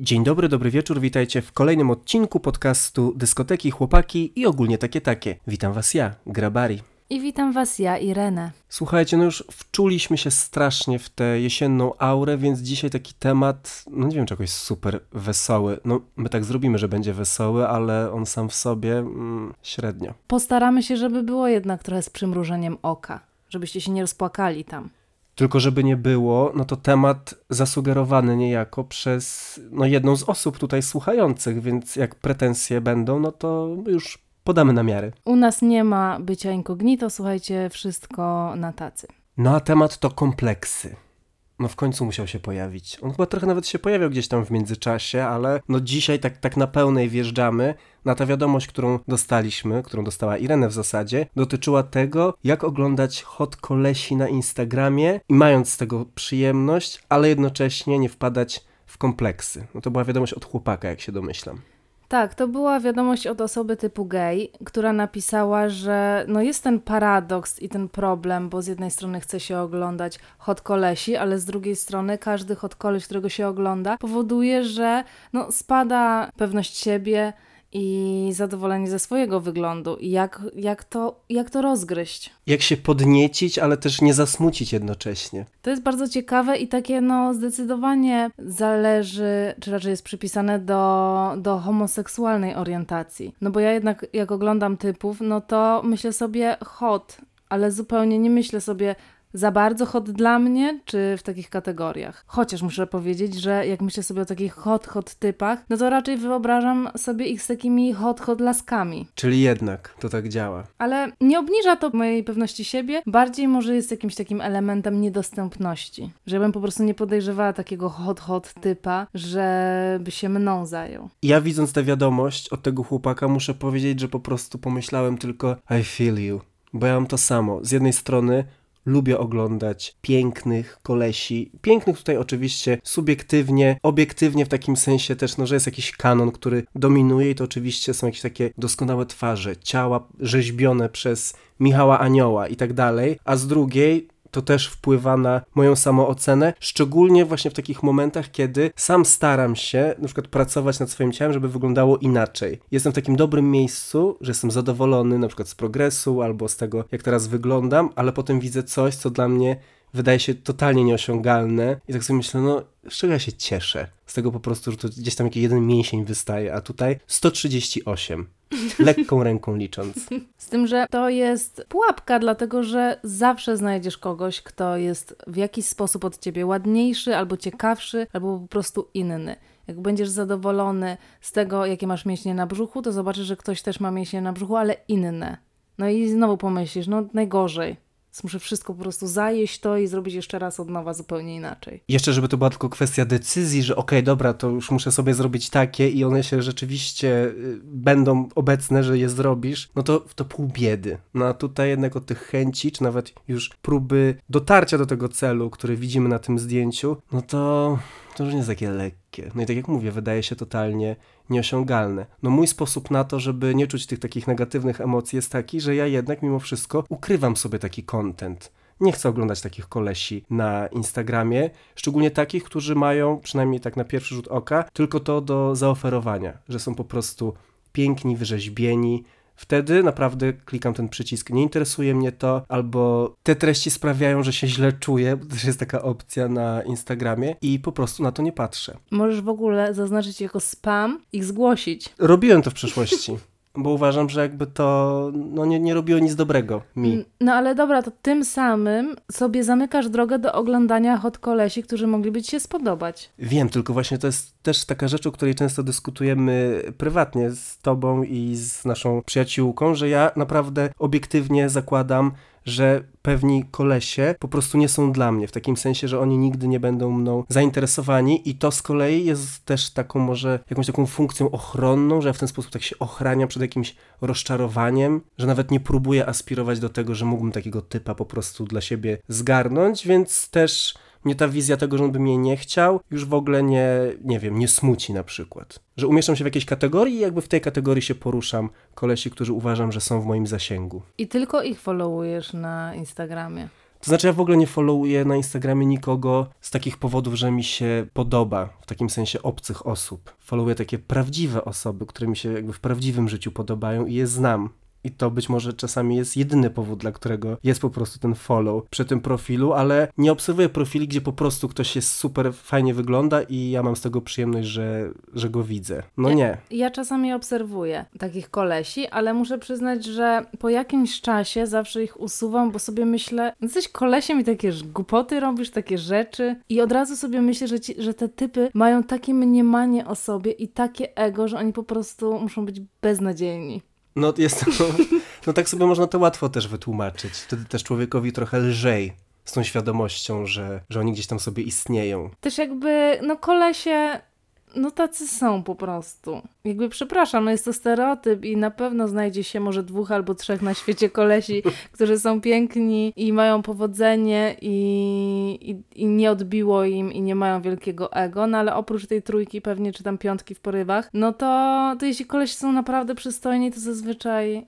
Dzień dobry, dobry wieczór, witajcie w kolejnym odcinku podcastu Dyskoteki, Chłopaki i ogólnie takie takie. Witam was ja, Grabari. I witam Was ja, Irenę. Słuchajcie, no już wczuliśmy się strasznie w tę jesienną aurę, więc dzisiaj taki temat, no nie wiem, czy jakoś super wesoły. No, my tak zrobimy, że będzie wesoły, ale on sam w sobie mm, średnio. Postaramy się, żeby było jednak trochę z przymrużeniem oka, żebyście się nie rozpłakali tam. Tylko żeby nie było, no to temat zasugerowany niejako przez no, jedną z osób tutaj słuchających, więc jak pretensje będą, no to już podamy namiary. U nas nie ma bycia incognito, słuchajcie, wszystko na tacy. No a temat to kompleksy. No w końcu musiał się pojawić. On chyba trochę nawet się pojawiał gdzieś tam w międzyczasie, ale no dzisiaj tak, tak na pełnej wjeżdżamy na tę wiadomość, którą dostaliśmy, którą dostała Irene w zasadzie, dotyczyła tego, jak oglądać hot kolesi na Instagramie i mając z tego przyjemność, ale jednocześnie nie wpadać w kompleksy. No to była wiadomość od chłopaka, jak się domyślam. Tak, to była wiadomość od osoby typu gay, która napisała, że no jest ten paradoks i ten problem, bo z jednej strony chce się oglądać hot kolesi, ale z drugiej strony każdy hot koleś, którego się ogląda, powoduje, że no spada pewność siebie, i zadowolenie ze swojego wyglądu. I jak, jak, to, jak to rozgryźć? Jak się podniecić, ale też nie zasmucić jednocześnie. To jest bardzo ciekawe i takie no zdecydowanie zależy, czy raczej jest przypisane do, do homoseksualnej orientacji. No bo ja jednak jak oglądam typów, no to myślę sobie hot, ale zupełnie nie myślę sobie za bardzo hot dla mnie, czy w takich kategoriach. Chociaż muszę powiedzieć, że jak myślę sobie o takich hot, hot typach, no to raczej wyobrażam sobie ich z takimi hot, hot laskami. Czyli jednak to tak działa. Ale nie obniża to mojej pewności siebie, bardziej może jest jakimś takim elementem niedostępności. Żebym po prostu nie podejrzewała takiego hot, hot typa, żeby się mną zajął. Ja widząc tę wiadomość od tego chłopaka muszę powiedzieć, że po prostu pomyślałem tylko I feel you. Bo ja mam to samo. Z jednej strony lubię oglądać pięknych kolesi. Pięknych tutaj oczywiście subiektywnie, obiektywnie w takim sensie też, no, że jest jakiś kanon, który dominuje i to oczywiście są jakieś takie doskonałe twarze, ciała rzeźbione przez Michała Anioła i tak dalej, a z drugiej to też wpływa na moją samoocenę, szczególnie właśnie w takich momentach, kiedy sam staram się na przykład pracować nad swoim ciałem, żeby wyglądało inaczej. Jestem w takim dobrym miejscu, że jestem zadowolony na przykład z progresu albo z tego, jak teraz wyglądam, ale potem widzę coś, co dla mnie wydaje się totalnie nieosiągalne i tak sobie myślę, no z czego ja się cieszę? Z tego po prostu, że to gdzieś tam jakiś jeden mięsień wystaje, a tutaj 138. Lekką ręką licząc. Z tym, że to jest pułapka, dlatego że zawsze znajdziesz kogoś, kto jest w jakiś sposób od ciebie ładniejszy, albo ciekawszy, albo po prostu inny. Jak będziesz zadowolony z tego, jakie masz mięśnie na brzuchu, to zobaczysz, że ktoś też ma mięśnie na brzuchu, ale inne. No i znowu pomyślisz, no najgorzej muszę wszystko po prostu zajeść to i zrobić jeszcze raz od nowa zupełnie inaczej. Jeszcze, żeby to była tylko kwestia decyzji, że okej, okay, dobra, to już muszę sobie zrobić takie i one się rzeczywiście y, będą obecne, że je zrobisz, no to, to pół biedy. No a tutaj jednak od tych chęci, czy nawet już próby dotarcia do tego celu, który widzimy na tym zdjęciu, no to to już nie jest takie lekkie. No i tak jak mówię, wydaje się totalnie nieosiągalne. No mój sposób na to, żeby nie czuć tych takich negatywnych emocji jest taki, że ja jednak mimo wszystko ukrywam sobie taki content. Nie chcę oglądać takich kolesi na Instagramie, szczególnie takich, którzy mają, przynajmniej tak na pierwszy rzut oka, tylko to do zaoferowania, że są po prostu piękni, wyrzeźbieni, Wtedy naprawdę klikam ten przycisk, nie interesuje mnie to, albo te treści sprawiają, że się źle czuję, bo też jest taka opcja na Instagramie i po prostu na to nie patrzę. Możesz w ogóle zaznaczyć jako spam i zgłosić. Robiłem to w przeszłości. bo uważam, że jakby to no, nie, nie robiło nic dobrego mi. No ale dobra, to tym samym sobie zamykasz drogę do oglądania hot kolesi, którzy mogliby ci się spodobać. Wiem, tylko właśnie to jest też taka rzecz, o której często dyskutujemy prywatnie z tobą i z naszą przyjaciółką, że ja naprawdę obiektywnie zakładam, że pewni kolesie po prostu nie są dla mnie, w takim sensie, że oni nigdy nie będą mną zainteresowani i to z kolei jest też taką może jakąś taką funkcją ochronną, że ja w ten sposób tak się ochraniam przed jakimś rozczarowaniem, że nawet nie próbuję aspirować do tego, że mógłbym takiego typa po prostu dla siebie zgarnąć, więc też mnie ta wizja tego, że on by mnie nie chciał, już w ogóle nie, nie wiem, nie smuci na przykład. Że umieszczam się w jakiejś kategorii i jakby w tej kategorii się poruszam kolesi, którzy uważam, że są w moim zasięgu. I tylko ich followujesz na Instagramie. To znaczy, ja w ogóle nie followuję na Instagramie nikogo z takich powodów, że mi się podoba, w takim sensie obcych osób. Followuję takie prawdziwe osoby, które mi się jakby w prawdziwym życiu podobają i je znam. I to być może czasami jest jedyny powód, dla którego jest po prostu ten follow przy tym profilu, ale nie obserwuję profili, gdzie po prostu ktoś jest super fajnie wygląda i ja mam z tego przyjemność, że, że go widzę. No Ja- nie. Ja czasami obserwuję takich kolesi, ale muszę przyznać, że po jakimś czasie zawsze ich usuwam, bo sobie myślę, jesteś kolesiem i takie głupoty robisz, takie rzeczy i od razu sobie myślę, że, ci, że te typy mają takie mniemanie o sobie i takie ego, że oni po prostu muszą być beznadziejni. No jest to, no tak sobie można to łatwo też wytłumaczyć. Wtedy też człowiekowi trochę lżej z tą świadomością, że, że oni gdzieś tam sobie istnieją. Też jakby, no kolesie, no tacy są po prostu. Jakby przepraszam, no jest to stereotyp i na pewno znajdzie się może dwóch albo trzech na świecie kolesi, którzy są piękni i mają powodzenie i, i, i nie odbiło im i nie mają wielkiego ego, no ale oprócz tej trójki pewnie, czy tam piątki w porywach, no to, to jeśli kolesi są naprawdę przystojni, to zazwyczaj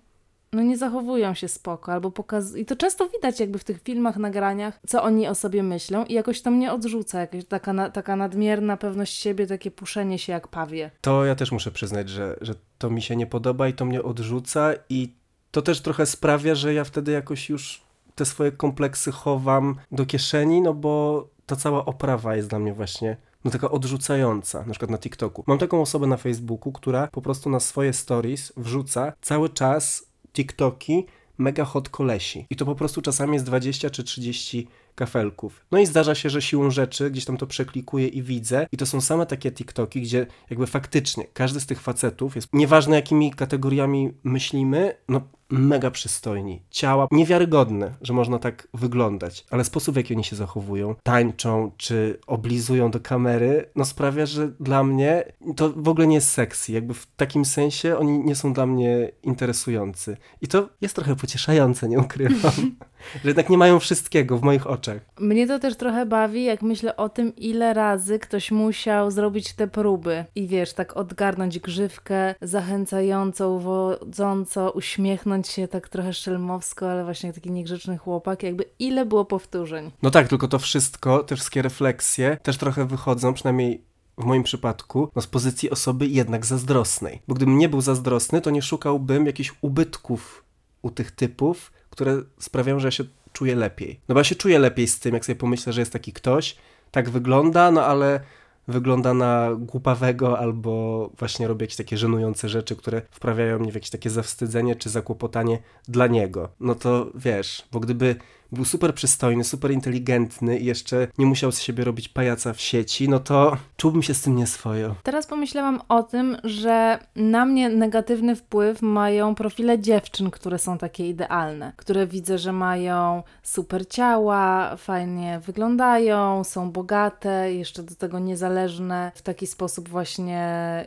no nie zachowują się spoko, albo pokaz... I to często widać jakby w tych filmach, nagraniach, co oni o sobie myślą i jakoś to mnie odrzuca, jakaś taka, na, taka nadmierna pewność siebie, takie puszenie się jak pawie. To ja też muszę przyznać, że, że to mi się nie podoba i to mnie odrzuca i to też trochę sprawia, że ja wtedy jakoś już te swoje kompleksy chowam do kieszeni, no bo ta cała oprawa jest dla mnie właśnie no taka odrzucająca, na przykład na TikToku. Mam taką osobę na Facebooku, która po prostu na swoje stories wrzuca cały czas TikToki mega hot kolesi. I to po prostu czasami jest 20 czy 30 kafelków. No i zdarza się, że siłą rzeczy gdzieś tam to przeklikuję i widzę i to są same takie TikToki, gdzie jakby faktycznie każdy z tych facetów jest, nieważne jakimi kategoriami myślimy, no mega przystojni. Ciała niewiarygodne, że można tak wyglądać, ale sposób w jaki oni się zachowują, tańczą czy oblizują do kamery, no sprawia, że dla mnie to w ogóle nie jest sexy. Jakby w takim sensie oni nie są dla mnie interesujący. I to jest trochę pocieszające, nie ukrywam. że jednak nie mają wszystkiego w moich oczach. Mnie to też trochę bawi, jak myślę o tym, ile razy ktoś musiał zrobić te próby i wiesz, tak odgarnąć grzywkę, zachęcająco, uwodząco, uśmiechnąć się tak trochę szelmowsko, ale właśnie taki niegrzeczny chłopak, jakby ile było powtórzeń. No tak, tylko to wszystko, te wszystkie refleksje też trochę wychodzą, przynajmniej w moim przypadku, no z pozycji osoby jednak zazdrosnej. Bo gdybym nie był zazdrosny, to nie szukałbym jakichś ubytków u tych typów, które sprawiają, że ja się czuję lepiej. No bo ja się czuję lepiej z tym, jak sobie pomyślę, że jest taki ktoś, tak wygląda, no ale wygląda na głupawego albo właśnie robi jakieś takie żenujące rzeczy, które wprawiają mnie w jakieś takie zawstydzenie czy zakłopotanie dla niego. No to wiesz, bo gdyby był super przystojny, super inteligentny i jeszcze nie musiał z siebie robić pajaca w sieci, no to czułbym się z tym nieswojo. Teraz pomyślałam o tym, że na mnie negatywny wpływ mają profile dziewczyn, które są takie idealne, które widzę, że mają super ciała, fajnie wyglądają, są bogate, jeszcze do tego niezależne w taki sposób właśnie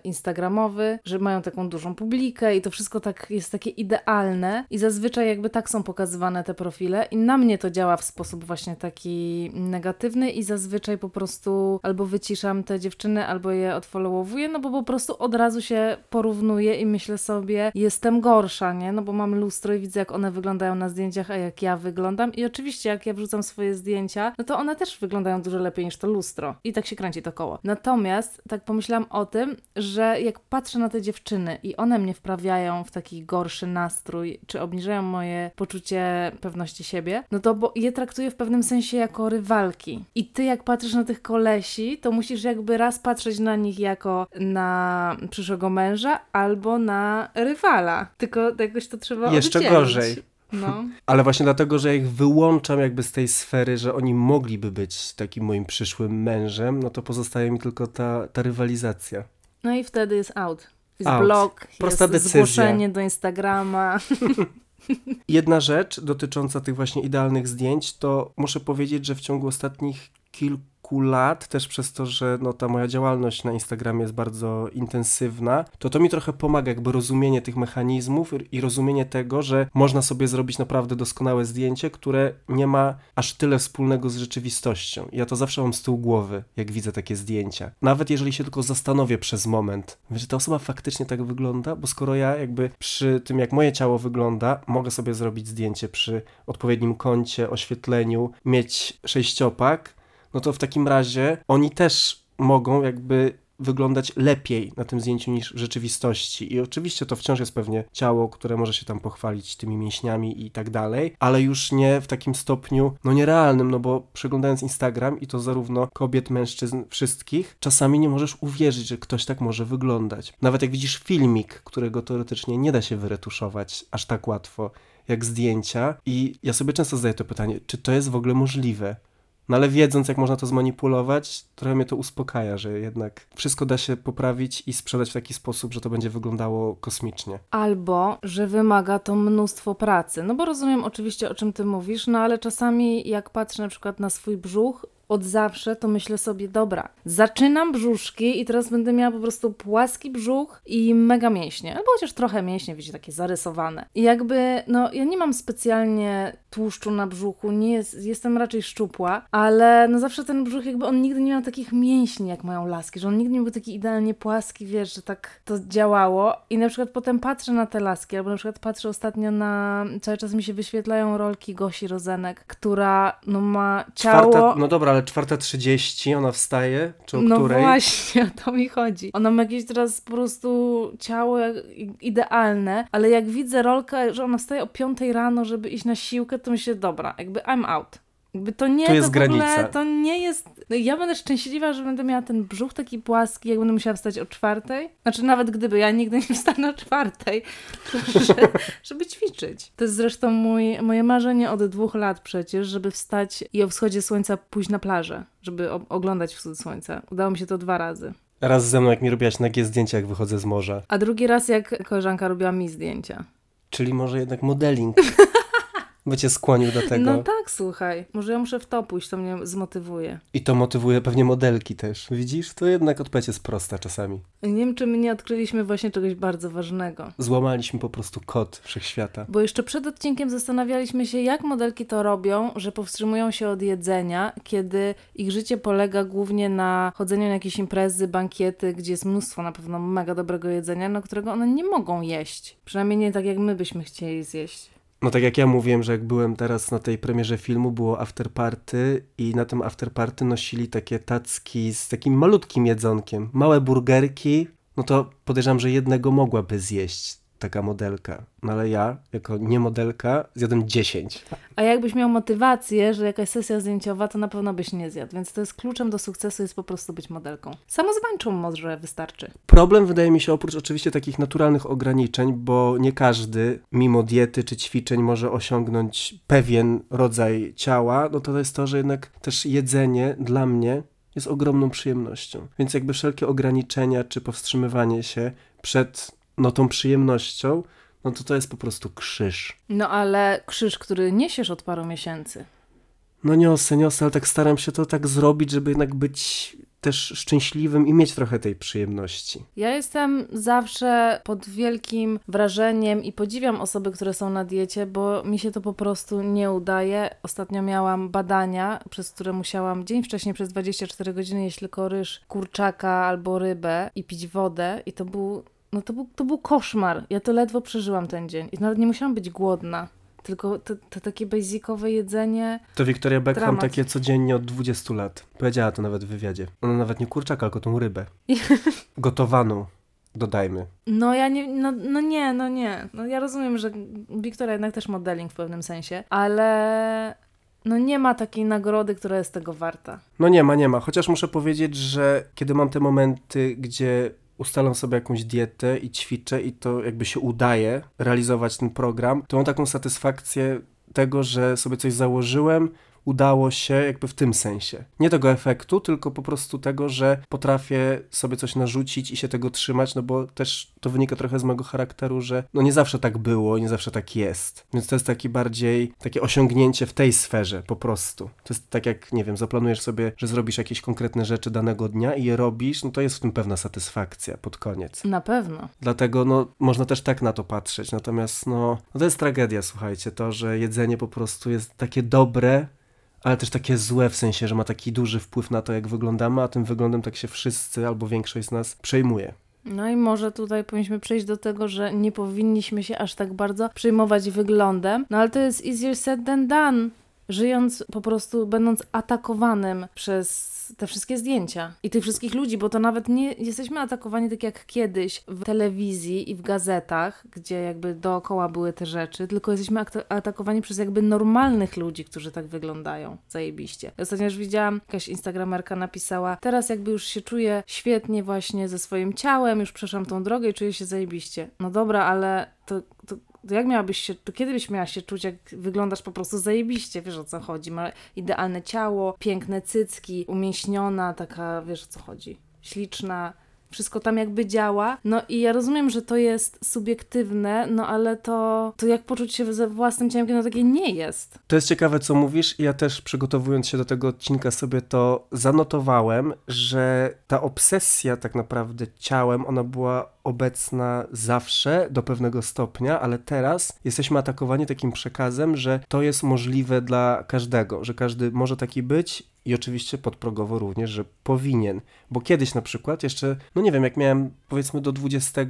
instagramowy, że mają taką dużą publikę i to wszystko tak jest takie idealne i zazwyczaj jakby tak są pokazywane te profile i na mnie to działa w sposób właśnie taki negatywny i zazwyczaj po prostu albo wyciszam te dziewczyny, albo je odfollowowuję, no bo po prostu od razu się porównuję i myślę sobie, jestem gorsza, nie? No bo mam lustro i widzę, jak one wyglądają na zdjęciach, a jak ja wyglądam. I oczywiście, jak ja wrzucam swoje zdjęcia, no to one też wyglądają dużo lepiej niż to lustro. I tak się kręci to koło. Natomiast tak pomyślałam o tym, że jak patrzę na te dziewczyny i one mnie wprawiają w taki gorszy nastrój, czy obniżają moje poczucie pewności siebie, no to bo je traktuję w pewnym sensie jako rywalki. I ty jak patrzysz na tych kolesi, to musisz jakby raz patrzeć na nich jako na przyszłego męża, albo na rywala. Tylko jakoś to trzeba Jeszcze oddzielić. gorzej. No. Ale właśnie dlatego, że ja ich wyłączam jakby z tej sfery, że oni mogliby być takim moim przyszłym mężem, no to pozostaje mi tylko ta, ta rywalizacja. no i wtedy jest out. Jest Out. blog, Prosta jest decyzja. zgłoszenie do Instagrama. Jedna rzecz dotycząca tych właśnie idealnych zdjęć, to muszę powiedzieć, że w ciągu ostatnich kilku lat, też przez to, że no, ta moja działalność na Instagramie jest bardzo intensywna, to to mi trochę pomaga, jakby rozumienie tych mechanizmów i rozumienie tego, że można sobie zrobić naprawdę doskonałe zdjęcie, które nie ma aż tyle wspólnego z rzeczywistością. Ja to zawsze mam z tyłu głowy, jak widzę takie zdjęcia. Nawet jeżeli się tylko zastanowię przez moment, że ta osoba faktycznie tak wygląda, bo skoro ja jakby przy tym, jak moje ciało wygląda, mogę sobie zrobić zdjęcie przy odpowiednim kącie, oświetleniu, mieć sześciopak, no to w takim razie oni też mogą jakby wyglądać lepiej na tym zdjęciu niż w rzeczywistości. I oczywiście to wciąż jest pewnie ciało, które może się tam pochwalić tymi mięśniami i tak dalej, ale już nie w takim stopniu, no nierealnym, no bo przeglądając Instagram i to zarówno kobiet, mężczyzn, wszystkich, czasami nie możesz uwierzyć, że ktoś tak może wyglądać. Nawet jak widzisz filmik, którego teoretycznie nie da się wyretuszować aż tak łatwo jak zdjęcia i ja sobie często zadaję to pytanie, czy to jest w ogóle możliwe? No ale wiedząc, jak można to zmanipulować, trochę mnie to uspokaja, że jednak wszystko da się poprawić i sprzedać w taki sposób, że to będzie wyglądało kosmicznie. Albo, że wymaga to mnóstwo pracy. No bo rozumiem oczywiście, o czym ty mówisz, no ale czasami jak patrzę na przykład na swój brzuch, od zawsze, to myślę sobie, dobra, zaczynam brzuszki i teraz będę miała po prostu płaski brzuch i mega mięśnie, albo chociaż trochę mięśnie, wiecie, takie zarysowane. I jakby, no, ja nie mam specjalnie tłuszczu na brzuchu, nie jest, jestem raczej szczupła, ale no zawsze ten brzuch jakby on nigdy nie miał takich mięśni, jak mają laski, że on nigdy nie był taki idealnie płaski, wiesz, że tak to działało i na przykład potem patrzę na te laski, albo na przykład patrzę ostatnio na, cały czas mi się wyświetlają rolki Gosi Rozenek, która no ma ciało... No dobra, ale czwarta trzydzieści, ona wstaje, czy o no której? właśnie, o to mi chodzi. Ona ma jakieś teraz po prostu ciało idealne, ale jak widzę rolkę, że ona wstaje o 5 rano, żeby iść na siłkę, to myślę, dobra, jakby I'm out. Jakby to nie, Tu jest to w ogóle, granica. to nie jest... No ja będę szczęśliwa, że będę miała ten brzuch taki płaski, jak będę musiała wstać o czwartej. Znaczy nawet gdyby, ja nigdy nie wstanę o czwartej, że, żeby ćwiczyć. To jest zresztą mój, moje marzenie od dwóch lat przecież, żeby wstać i o wschodzie słońca pójść na plażę, żeby o- oglądać wschód słońca. Udało mi się to dwa razy. Raz ze mną, jak mi robiłaś nagie zdjęcia, jak wychodzę z morza. A drugi raz, jak koleżanka robiła mi zdjęcia. Czyli może jednak modeling by cię skłonił do tego. No tak, słuchaj. Może ja muszę w to pójść, to mnie zmotywuje. I to motywuje pewnie modelki też. Widzisz? To jednak odpowiedź jest prosta czasami. Nie wiem, czy my nie odkryliśmy właśnie czegoś bardzo ważnego. Złamaliśmy po prostu kod wszechświata. Bo jeszcze przed odcinkiem zastanawialiśmy się, jak modelki to robią, że powstrzymują się od jedzenia, kiedy ich życie polega głównie na chodzeniu na jakieś imprezy, bankiety, gdzie jest mnóstwo na pewno mega dobrego jedzenia, no którego one nie mogą jeść. Przynajmniej nie tak, jak my byśmy chcieli zjeść. No tak jak ja mówiłem, że jak byłem teraz na tej premierze filmu, było afterparty i na tym afterparty nosili takie tacki z takim malutkim jedzonkiem. Małe burgerki, no to podejrzewam, że jednego mogłaby zjeść taka modelka. No ale ja, jako nie modelka, zjadłem 10. A jakbyś miał motywację, że jakaś sesja zdjęciowa, to na pewno byś nie zjadł. Więc to jest kluczem do sukcesu, jest po prostu być modelką. Samozwańczą może wystarczy. Problem wydaje mi się oprócz oczywiście takich naturalnych ograniczeń, bo nie każdy mimo diety czy ćwiczeń może osiągnąć pewien rodzaj ciała, no to jest to, że jednak też jedzenie dla mnie jest ogromną przyjemnością. Więc jakby wszelkie ograniczenia czy powstrzymywanie się przed no tą przyjemnością, no to to jest po prostu krzyż. No ale krzyż, który niesiesz od paru miesięcy. No niosę, niosę, ale tak staram się to tak zrobić, żeby jednak być też szczęśliwym i mieć trochę tej przyjemności. Ja jestem zawsze pod wielkim wrażeniem i podziwiam osoby, które są na diecie, bo mi się to po prostu nie udaje. Ostatnio miałam badania, przez które musiałam dzień wcześniej przez 24 godziny jeść tylko ryż, kurczaka albo rybę i pić wodę i to był, no to był, to był koszmar. Ja to ledwo przeżyłam ten dzień i nawet nie musiałam być głodna. Tylko to, to takie basicowe jedzenie. To Victoria Beckham Dramat. takie codziennie od 20 lat. Powiedziała to nawet w wywiadzie. Ona nawet nie kurczaka, tylko tą rybę. Gotowaną, dodajmy. No ja nie, no, no nie, no nie. No ja rozumiem, że Wiktoria jednak też modeling w pewnym sensie, ale no nie ma takiej nagrody, która jest tego warta. No nie ma, nie ma. Chociaż muszę powiedzieć, że kiedy mam te momenty, gdzie ustalam sobie jakąś dietę i ćwiczę i to jakby się udaje realizować ten program, to mam taką satysfakcję tego, że sobie coś założyłem, udało się jakby w tym sensie. Nie tego efektu, tylko po prostu tego, że potrafię sobie coś narzucić i się tego trzymać, no bo też to wynika trochę z mojego charakteru, że no nie zawsze tak było, nie zawsze tak jest. Więc to jest taki bardziej, takie osiągnięcie w tej sferze po prostu. To jest tak jak, nie wiem, zaplanujesz sobie, że zrobisz jakieś konkretne rzeczy danego dnia i je robisz, no to jest w tym pewna satysfakcja pod koniec. Na pewno. Dlatego no, można też tak na to patrzeć. Natomiast no, no to jest tragedia, słuchajcie, to, że jedzenie po prostu jest takie dobre, ale też takie złe w sensie, że ma taki duży wpływ na to, jak wyglądamy, a tym wyglądem tak się wszyscy albo większość z nas przejmuje. No i może tutaj powinniśmy przejść do tego, że nie powinniśmy się aż tak bardzo przejmować wyglądem, no ale to jest easier said than done. Żyjąc po prostu, będąc atakowanym przez te wszystkie zdjęcia i tych wszystkich ludzi, bo to nawet nie jesteśmy atakowani tak jak kiedyś w telewizji i w gazetach, gdzie jakby dookoła były te rzeczy, tylko jesteśmy ak- atakowani przez jakby normalnych ludzi, którzy tak wyglądają zajebiście. Ostatnio już widziałam, jakaś instagramerka napisała, teraz jakby już się czuję świetnie właśnie ze swoim ciałem, już przeszłam tą drogę i czuję się zajebiście. No dobra, ale to, to to jak miałabyś się, to kiedy byś miała się czuć, jak wyglądasz po prostu zajebiście, wiesz o co chodzi, ma idealne ciało, piękne cycki, umięśniona, taka, wiesz o co chodzi, śliczna, wszystko tam jakby działa. No i ja rozumiem, że to jest subiektywne, no ale to, to jak poczuć się ze własnym ciałem, kiedy no takie nie jest. To jest ciekawe, co mówisz. Ja też przygotowując się do tego odcinka sobie to zanotowałem, że ta obsesja tak naprawdę ciałem, ona była obecna zawsze do pewnego stopnia, ale teraz jesteśmy atakowani takim przekazem, że to jest możliwe dla każdego, że każdy może taki być i oczywiście podprogowo również, że powinien. Bo kiedyś na przykład jeszcze, no nie wiem, jak miałem powiedzmy do 20,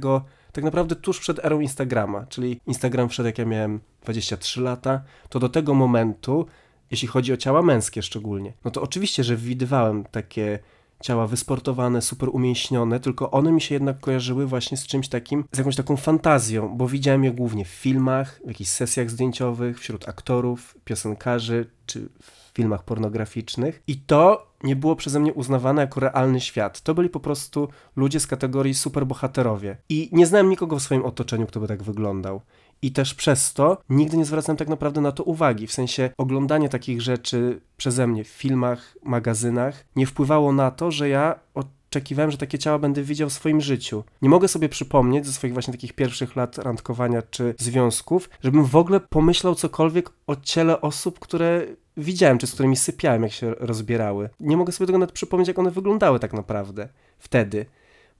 tak naprawdę tuż przed erą Instagrama, czyli Instagram wszedł jak ja miałem 23 lata, to do tego momentu, jeśli chodzi o ciała męskie szczególnie, no to oczywiście, że widywałem takie ciała wysportowane, super umięśnione, tylko one mi się jednak kojarzyły właśnie z czymś takim, z jakąś taką fantazją, bo widziałem je głównie w filmach, w jakichś sesjach zdjęciowych, wśród aktorów, piosenkarzy czy w filmach pornograficznych i to nie było przeze mnie uznawane jako realny świat. To byli po prostu ludzie z kategorii superbohaterowie. I nie znałem nikogo w swoim otoczeniu, kto by tak wyglądał. I też przez to nigdy nie zwracałem tak naprawdę na to uwagi. W sensie oglądanie takich rzeczy przeze mnie w filmach, magazynach nie wpływało na to, że ja oczekiwałem, że takie ciała będę widział w swoim życiu. Nie mogę sobie przypomnieć ze swoich właśnie takich pierwszych lat randkowania czy związków, żebym w ogóle pomyślał cokolwiek o ciele osób, które widziałem, czy z którymi sypiałem, jak się rozbierały. Nie mogę sobie tego nawet przypomnieć, jak one wyglądały tak naprawdę wtedy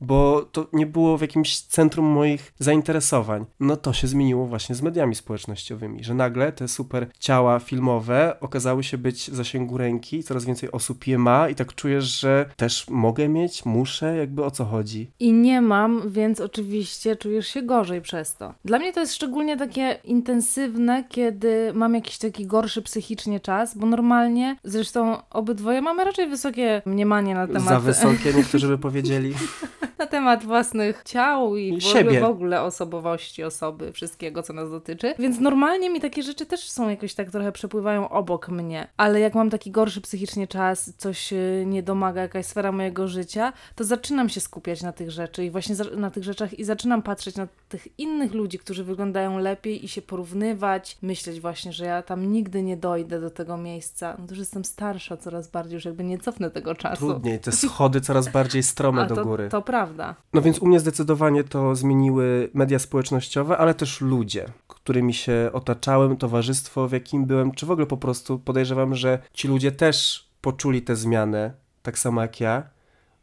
bo to nie było w jakimś centrum moich zainteresowań. No to się zmieniło właśnie z mediami społecznościowymi, że nagle te super ciała filmowe okazały się być w zasięgu ręki, coraz więcej osób je ma i tak czujesz, że też mogę mieć, muszę, jakby o co chodzi. I nie mam, więc oczywiście czujesz się gorzej przez to. Dla mnie to jest szczególnie takie intensywne, kiedy mam jakiś taki gorszy psychicznie czas, bo normalnie, zresztą obydwoje mamy raczej wysokie mniemanie na temat... Za wysokie niektórzy by powiedzieli. na temat własnych ciał i, w, siebie. w ogóle osobowości osoby, wszystkiego, co nas dotyczy. Więc normalnie mi takie rzeczy też są jakoś tak trochę przepływają obok mnie. Ale jak mam taki gorszy psychicznie czas, coś y, nie domaga, jakaś sfera mojego życia, to zaczynam się skupiać na tych rzeczy i właśnie na tych rzeczach i zaczynam patrzeć na tych innych ludzi, którzy wyglądają lepiej i się porównywać, myśleć właśnie, że ja tam nigdy nie dojdę do tego miejsca. No to już jestem starsza coraz bardziej, już jakby nie cofnę tego czasu. Trudniej, te schody coraz bardziej strome A do to, góry. to prawda. No więc u mnie zdecydowanie to zmieniły media społecznościowe, ale też ludzie, którymi się otaczałem, towarzystwo, w jakim byłem, czy w ogóle po prostu podejrzewam, że ci ludzie też poczuli tę zmianę, tak samo jak ja,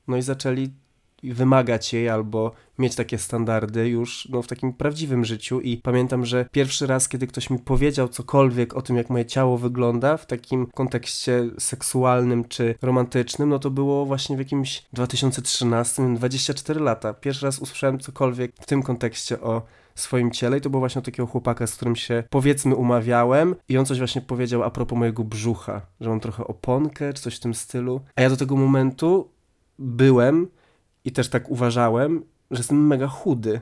no i zaczęli wymagać jej albo mieć takie standardy już no, w takim prawdziwym życiu i pamiętam, że pierwszy raz, kiedy ktoś mi powiedział cokolwiek o tym, jak moje ciało wygląda w takim kontekście seksualnym czy romantycznym, no to było właśnie w jakimś 2013, 24 lata. Pierwszy raz usłyszałem cokolwiek w tym kontekście o swoim ciele i to było właśnie takiego chłopaka, z którym się powiedzmy umawiałem i on coś właśnie powiedział a propos mojego brzucha, że mam trochę oponkę czy coś w tym stylu. A ja do tego momentu byłem i też tak uważałem, że jestem mega chudy.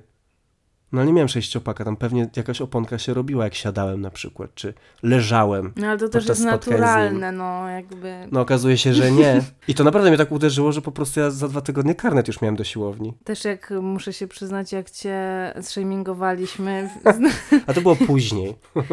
No ale nie miałem sześciopaka, tam pewnie jakaś oponka się robiła, jak siadałem na przykład, czy leżałem. No ale to też jest naturalne, no jakby... No okazuje się, że nie. I to naprawdę mnie tak uderzyło, że po prostu ja za dwa tygodnie karnet już miałem do siłowni. Też jak muszę się przyznać, jak cię shamingowaliśmy, A to było później.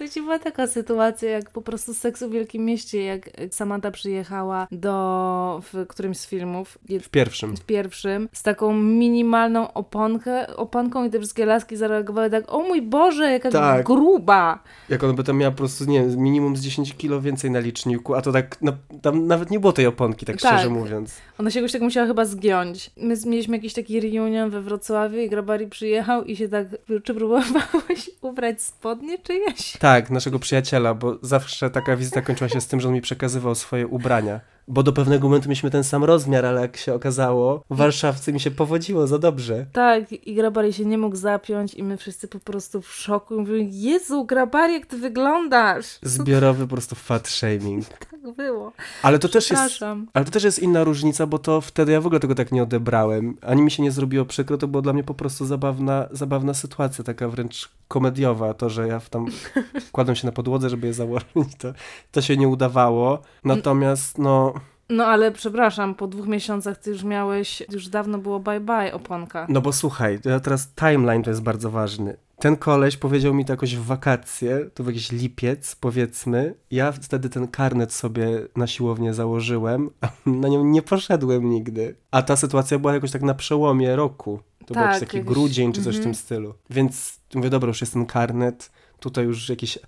Wiecie, była taka sytuacja, jak po prostu z seksu w Wielkim Mieście, jak Samantha przyjechała do, w którymś z filmów, W pierwszym. w pierwszym, z taką minimalną oponkę, oponką i te wszystkie laski zareagowały tak, o mój Boże, jaka Tak. gruba. Jak on by tam miał po prostu, nie wiem, minimum z 10 kilo więcej na liczniku, a to tak, no, tam nawet nie było tej oponki, tak, Tak. szczerze mówiąc. Ona się jakoś tak musiała chyba zgiąć. My mieliśmy jakiś taki reunion we Wrocławiu i Grabari przyjechał i się tak, czy próbowałeś ubrać spodnie czyjeś? Tak, naszego przyjaciela, bo zawsze taka wizyta kończyła się z tym, że on mi przekazywał swoje ubrania. Bo do pewnego momentu mieliśmy ten sam rozmiar, ale jak się okazało, w Warszawce mi się powodziło za dobrze. Tak, i Grabari się nie mógł zapiąć i my wszyscy po prostu w szoku i mówimy, Jezu, Grabari, jak ty wyglądasz! Zbiorowy po prostu fat shaming. tak było? Ale to też jest. Ale to też jest inna różnica, bo to wtedy ja w ogóle tego tak nie odebrałem. Ani mi się nie zrobiło przykro, to było dla mnie po prostu zabawna, zabawna sytuacja, taka wręcz komediowa. To, że ja w tam kładłem się na podłodze, żeby je założyć, to, to się nie udawało. Natomiast, no, No ale przepraszam, po dwóch miesiącach ty już miałeś, już dawno było bye bye oponka. no bo słuchaj, ja teraz timeline to jest bardzo ważny. Ten koleś powiedział mi to jakoś w wakacje, to w jakiś lipiec, powiedzmy. Ja wtedy ten karnet sobie na siłownię założyłem, a na nią nie poszedłem nigdy. A ta sytuacja była jakoś tak na przełomie roku. To był Tak, jakiś taki jakiś- grudzień czy coś w mhm. tym stylu. Więc mówię, dobra, już jest ten karnet, tutaj już jakieś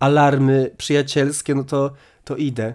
alarmy przyjacielskie, no to, to idę.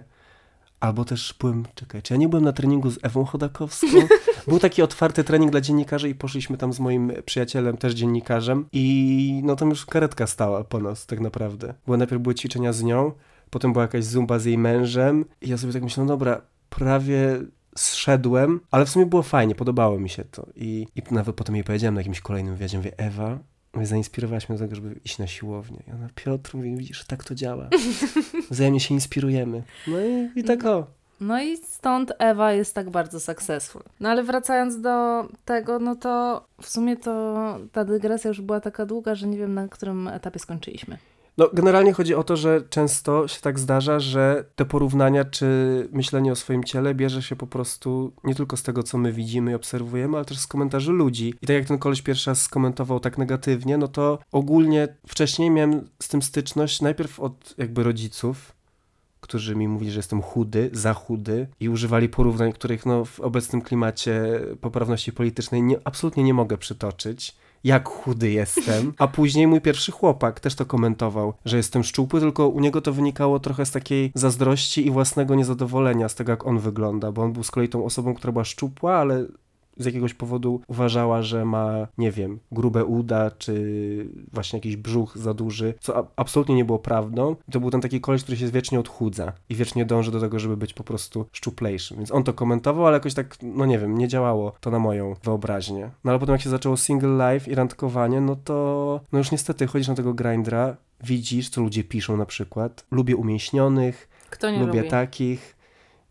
Albo też byłem, czekaj, czy ja nie byłem na treningu z Ewą Chodakowską? Był taki otwarty trening dla dziennikarzy i poszliśmy tam z moim przyjacielem, też dziennikarzem i no tam już karetka stała po nas tak naprawdę. Bo najpierw były ćwiczenia z nią, potem była jakaś zumba z jej mężem i ja sobie tak myślałem, no dobra, prawie zszedłem, ale w sumie było fajnie, podobało mi się to. I, i nawet potem jej powiedziałem na jakimś kolejnym wywiadzie, mówię, Ewa, zainspirowałaś mnie do tego, żeby iść na siłownię. I ona, Piotr, mówi, widzisz, tak to działa. Wzajemnie się inspirujemy. No i, i tak o. No i stąd Ewa jest tak bardzo successful. No ale wracając do tego, no to w sumie to ta dygresja już była taka długa, że nie wiem na którym etapie skończyliśmy. No, generalnie chodzi o to, że często się tak zdarza, że te porównania czy myślenie o swoim ciele bierze się po prostu nie tylko z tego, co my widzimy i obserwujemy, ale też z komentarzy ludzi. I tak jak ten koleś pierwszy raz skomentował tak negatywnie, no to ogólnie wcześniej miałem z tym styczność najpierw od jakby rodziców, którzy mi mówili, że jestem chudy, za chudy i używali porównań, których no, w obecnym klimacie poprawności politycznej nie, absolutnie nie mogę przytoczyć. Jak chudy jestem. A później mój pierwszy chłopak też to komentował, że jestem szczupły, tylko u niego to wynikało trochę z takiej zazdrości i własnego niezadowolenia z tego, jak on wygląda, bo on był z kolei tą osobą, która była szczupła, ale z jakiegoś powodu uważała, że ma, nie wiem, grube uda, czy właśnie jakiś brzuch za duży, co absolutnie nie było prawdą. To był ten taki koleś, który się wiecznie odchudza i wiecznie dąży do tego, żeby być po prostu szczuplejszym. Więc on to komentował, ale jakoś tak, no nie wiem, nie działało to na moją wyobraźnię. No ale potem jak się zaczęło single life i randkowanie, no to no już niestety chodzisz na tego grindra, widzisz, co ludzie piszą na przykład. Lubię umięśnionych, lubię lubi? takich.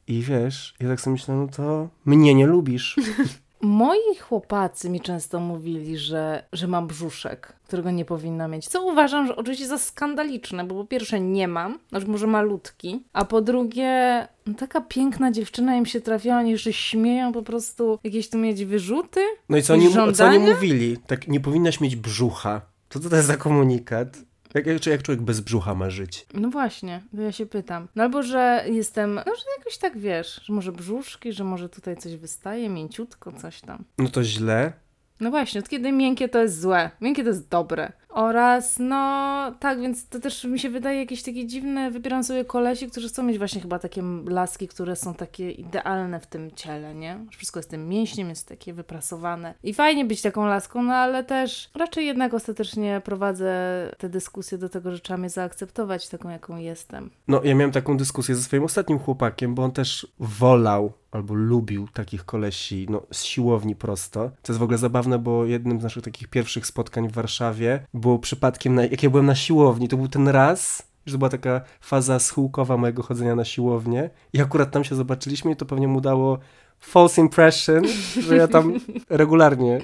I wiesz, ja tak sobie myślę, no to mnie nie lubisz. Moi chłopacy mi często mówili, że, że mam brzuszek, którego nie powinna mieć. Co uważam, że oczywiście za skandaliczne, bo po pierwsze nie mam, znaczy może malutki, a po drugie no taka piękna dziewczyna im się trafiła, oni jeszcze śmieją po prostu jakieś tu mieć wyrzuty. No i co oni, co oni mówili? Tak, nie powinnaś mieć brzucha. To co to jest za komunikat? Jak, jak, jak człowiek bez brzucha ma żyć? No właśnie, ja się pytam. No albo, że jestem, no że jakoś tak wiesz, że może brzuszki, że może tutaj coś wystaje, mięciutko, coś tam. No to źle. No właśnie, od kiedy miękkie to jest złe, miękkie to jest dobre. Oraz, no tak, więc to też mi się wydaje jakieś takie dziwne, wybieram sobie kolesi, którzy chcą mieć właśnie chyba takie laski, które są takie idealne w tym ciele, nie? Wszystko jest tym mięśniem, jest takie wyprasowane. I fajnie być taką laską, no ale też raczej jednak ostatecznie prowadzę te dyskusje do tego, że trzeba mnie zaakceptować taką, jaką jestem. No ja miałem taką dyskusję ze swoim ostatnim chłopakiem, bo on też wolał albo lubił takich kolesi, no z siłowni prosto. To jest w ogóle zabawne, bo jednym z naszych takich pierwszych spotkań w Warszawie było przypadkiem, na, jak ja byłem na siłowni, to był ten raz, że to była taka faza schyłkowa mojego chodzenia na siłownię i akurat tam się zobaczyliśmy i to pewnie mu dało false impression, że ja tam regularnie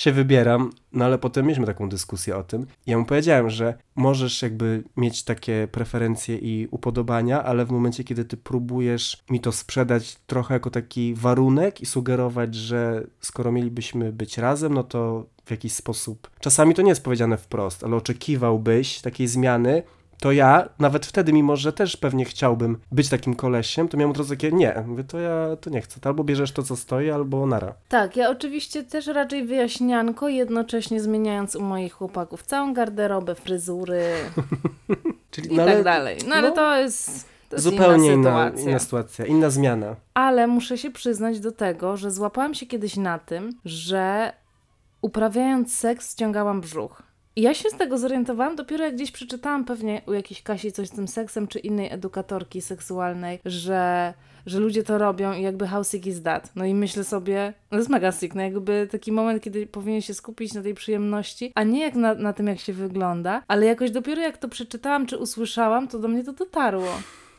się wybieram, no ale potem mieliśmy taką dyskusję o tym. Ja mu powiedziałem, że możesz jakby mieć takie preferencje i upodobania, ale w momencie, kiedy ty próbujesz mi to sprzedać trochę jako taki warunek i sugerować, że skoro mielibyśmy być razem, no to w jakiś sposób, czasami to nie jest powiedziane wprost, ale oczekiwałbyś takiej zmiany, to ja nawet wtedy, mimo że też pewnie chciałbym być takim kolesiem, to miałem od razu takie, nie, mówię, to ja to nie chcę. To albo bierzesz to, co stoi, albo nara. Tak, ja oczywiście też raczej wyjaśnianko, jednocześnie zmieniając u moich chłopaków całą garderobę, fryzury Czyli, i no, tak ale dalej. No ale no, to jest, to jest zupełnie inna inna, sytuacja. inna sytuacja, inna zmiana. Ale muszę się przyznać do tego, że złapałam się kiedyś na tym, że uprawiając seks ściągałam brzuch. Ja się z tego zorientowałam dopiero jak gdzieś przeczytałam pewnie u jakiejś Kasi coś z tym seksem, czy innej edukatorki seksualnej, że, że ludzie to robią i jakby how sick is that? No i myślę sobie, no to jest mega sick, no jakby taki moment, kiedy powinien się skupić na tej przyjemności, a nie jak na, na tym, jak się wygląda, ale jakoś dopiero jak to przeczytałam, czy usłyszałam, to do mnie to dotarło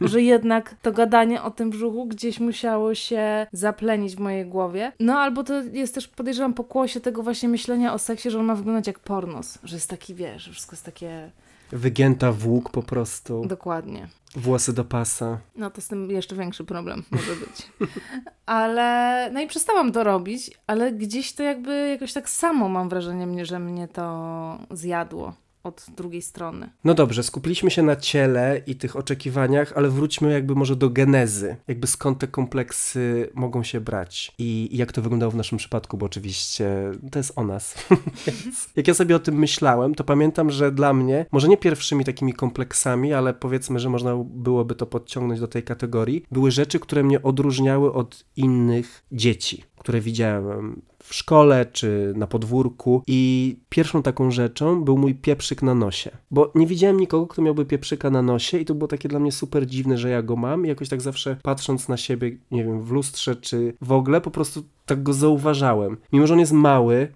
że jednak to gadanie o tym brzuchu gdzieś musiało się zaplenić w mojej głowie. No albo to jest też, podejrzewam, pokłosie tego właśnie myślenia o seksie, że on ma wyglądać jak pornos, że jest taki, wiesz, że wszystko jest takie Wygięta w łuk po prostu, dokładnie. włosy do pasa. No to z tym jeszcze większy problem może być. Ale, no i przestałam to robić, ale gdzieś to jakby jakoś tak samo mam wrażenie, mnie, że mnie to zjadło od drugiej strony. No dobrze, skupiliśmy się na ciele i tych oczekiwaniach, ale wróćmy jakby może do genezy. Jakby skąd te kompleksy mogą się brać i, jak to wyglądało w naszym przypadku, bo oczywiście to jest o nas. Jak ja sobie o tym myślałem, to pamiętam, że dla mnie, może nie pierwszymi takimi kompleksami, ale powiedzmy, że można byłoby to podciągnąć do tej kategorii, były rzeczy, które mnie odróżniały od innych dzieci, które widziałem w szkole czy na podwórku i pierwszą taką rzeczą był mój pieprzyk na nosie, bo nie widziałem nikogo, kto miałby pieprzyka na nosie i to było takie dla mnie super dziwne, że ja go mam i jakoś tak zawsze patrząc na siebie, nie wiem, w lustrze czy w ogóle, po prostu tak go zauważałem. Mimo, że on jest mały,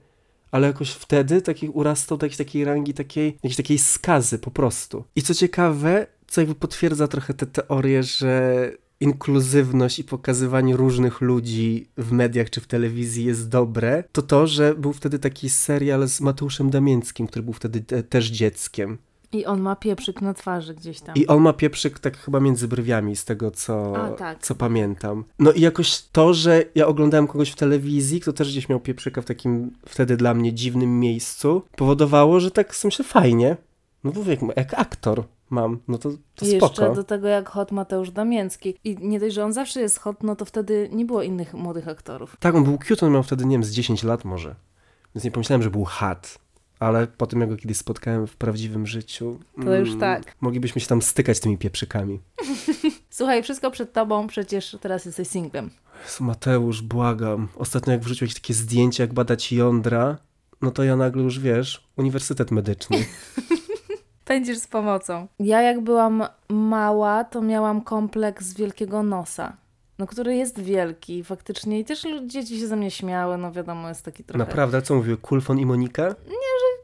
ale jakoś wtedy taki urastał do jakiejś takiej rangi, takiej, jakiejś takiej skazy po prostu. I co ciekawe, co jakby potwierdza trochę tę teorię, że inkluzywność i pokazywanie różnych ludzi w mediach czy w telewizji jest dobre, to to, że był wtedy taki serial z Mateuszem Damięckim, który był wtedy te, też dzieckiem. I on ma pieprzyk na twarzy gdzieś tam. I on ma pieprzyk tak chyba między brwiami, z tego co, A, tak. co pamiętam. No i jakoś to, że ja oglądałem kogoś w telewizji, kto też gdzieś miał pieprzyka w takim wtedy dla mnie dziwnym miejscu, powodowało, że tak sobie myślę, fajnie. No bo jak, jak aktor mam, no to, to jeszcze spoko. do tego jak hot Mateusz Damięcki. I nie dość, że on zawsze jest hot, no to wtedy nie było innych młodych aktorów. Tak, on był cute, on miał wtedy, nie wiem, z 10 lat może. Więc nie pomyślałem, że był hot. Ale po tym, jak go kiedyś spotkałem w prawdziwym życiu... To już mm, tak. Moglibyśmy się tam stykać z tymi pieprzykami. Słuchaj, wszystko przed tobą, przecież teraz jesteś singlem. Jezu, Mateusz, błagam. Ostatnio jak wrzucił jakieś takie zdjęcia, jak badać jądra, no to ja nagle już, wiesz, uniwersytet medyczny. Będziesz z pomocą. Ja jak byłam mała, to miałam kompleks wielkiego nosa. No, który jest wielki faktycznie i też dzieci się ze mnie śmiały, no wiadomo, jest taki trochę Naprawdę, co mówiły, Kulfon i Monika?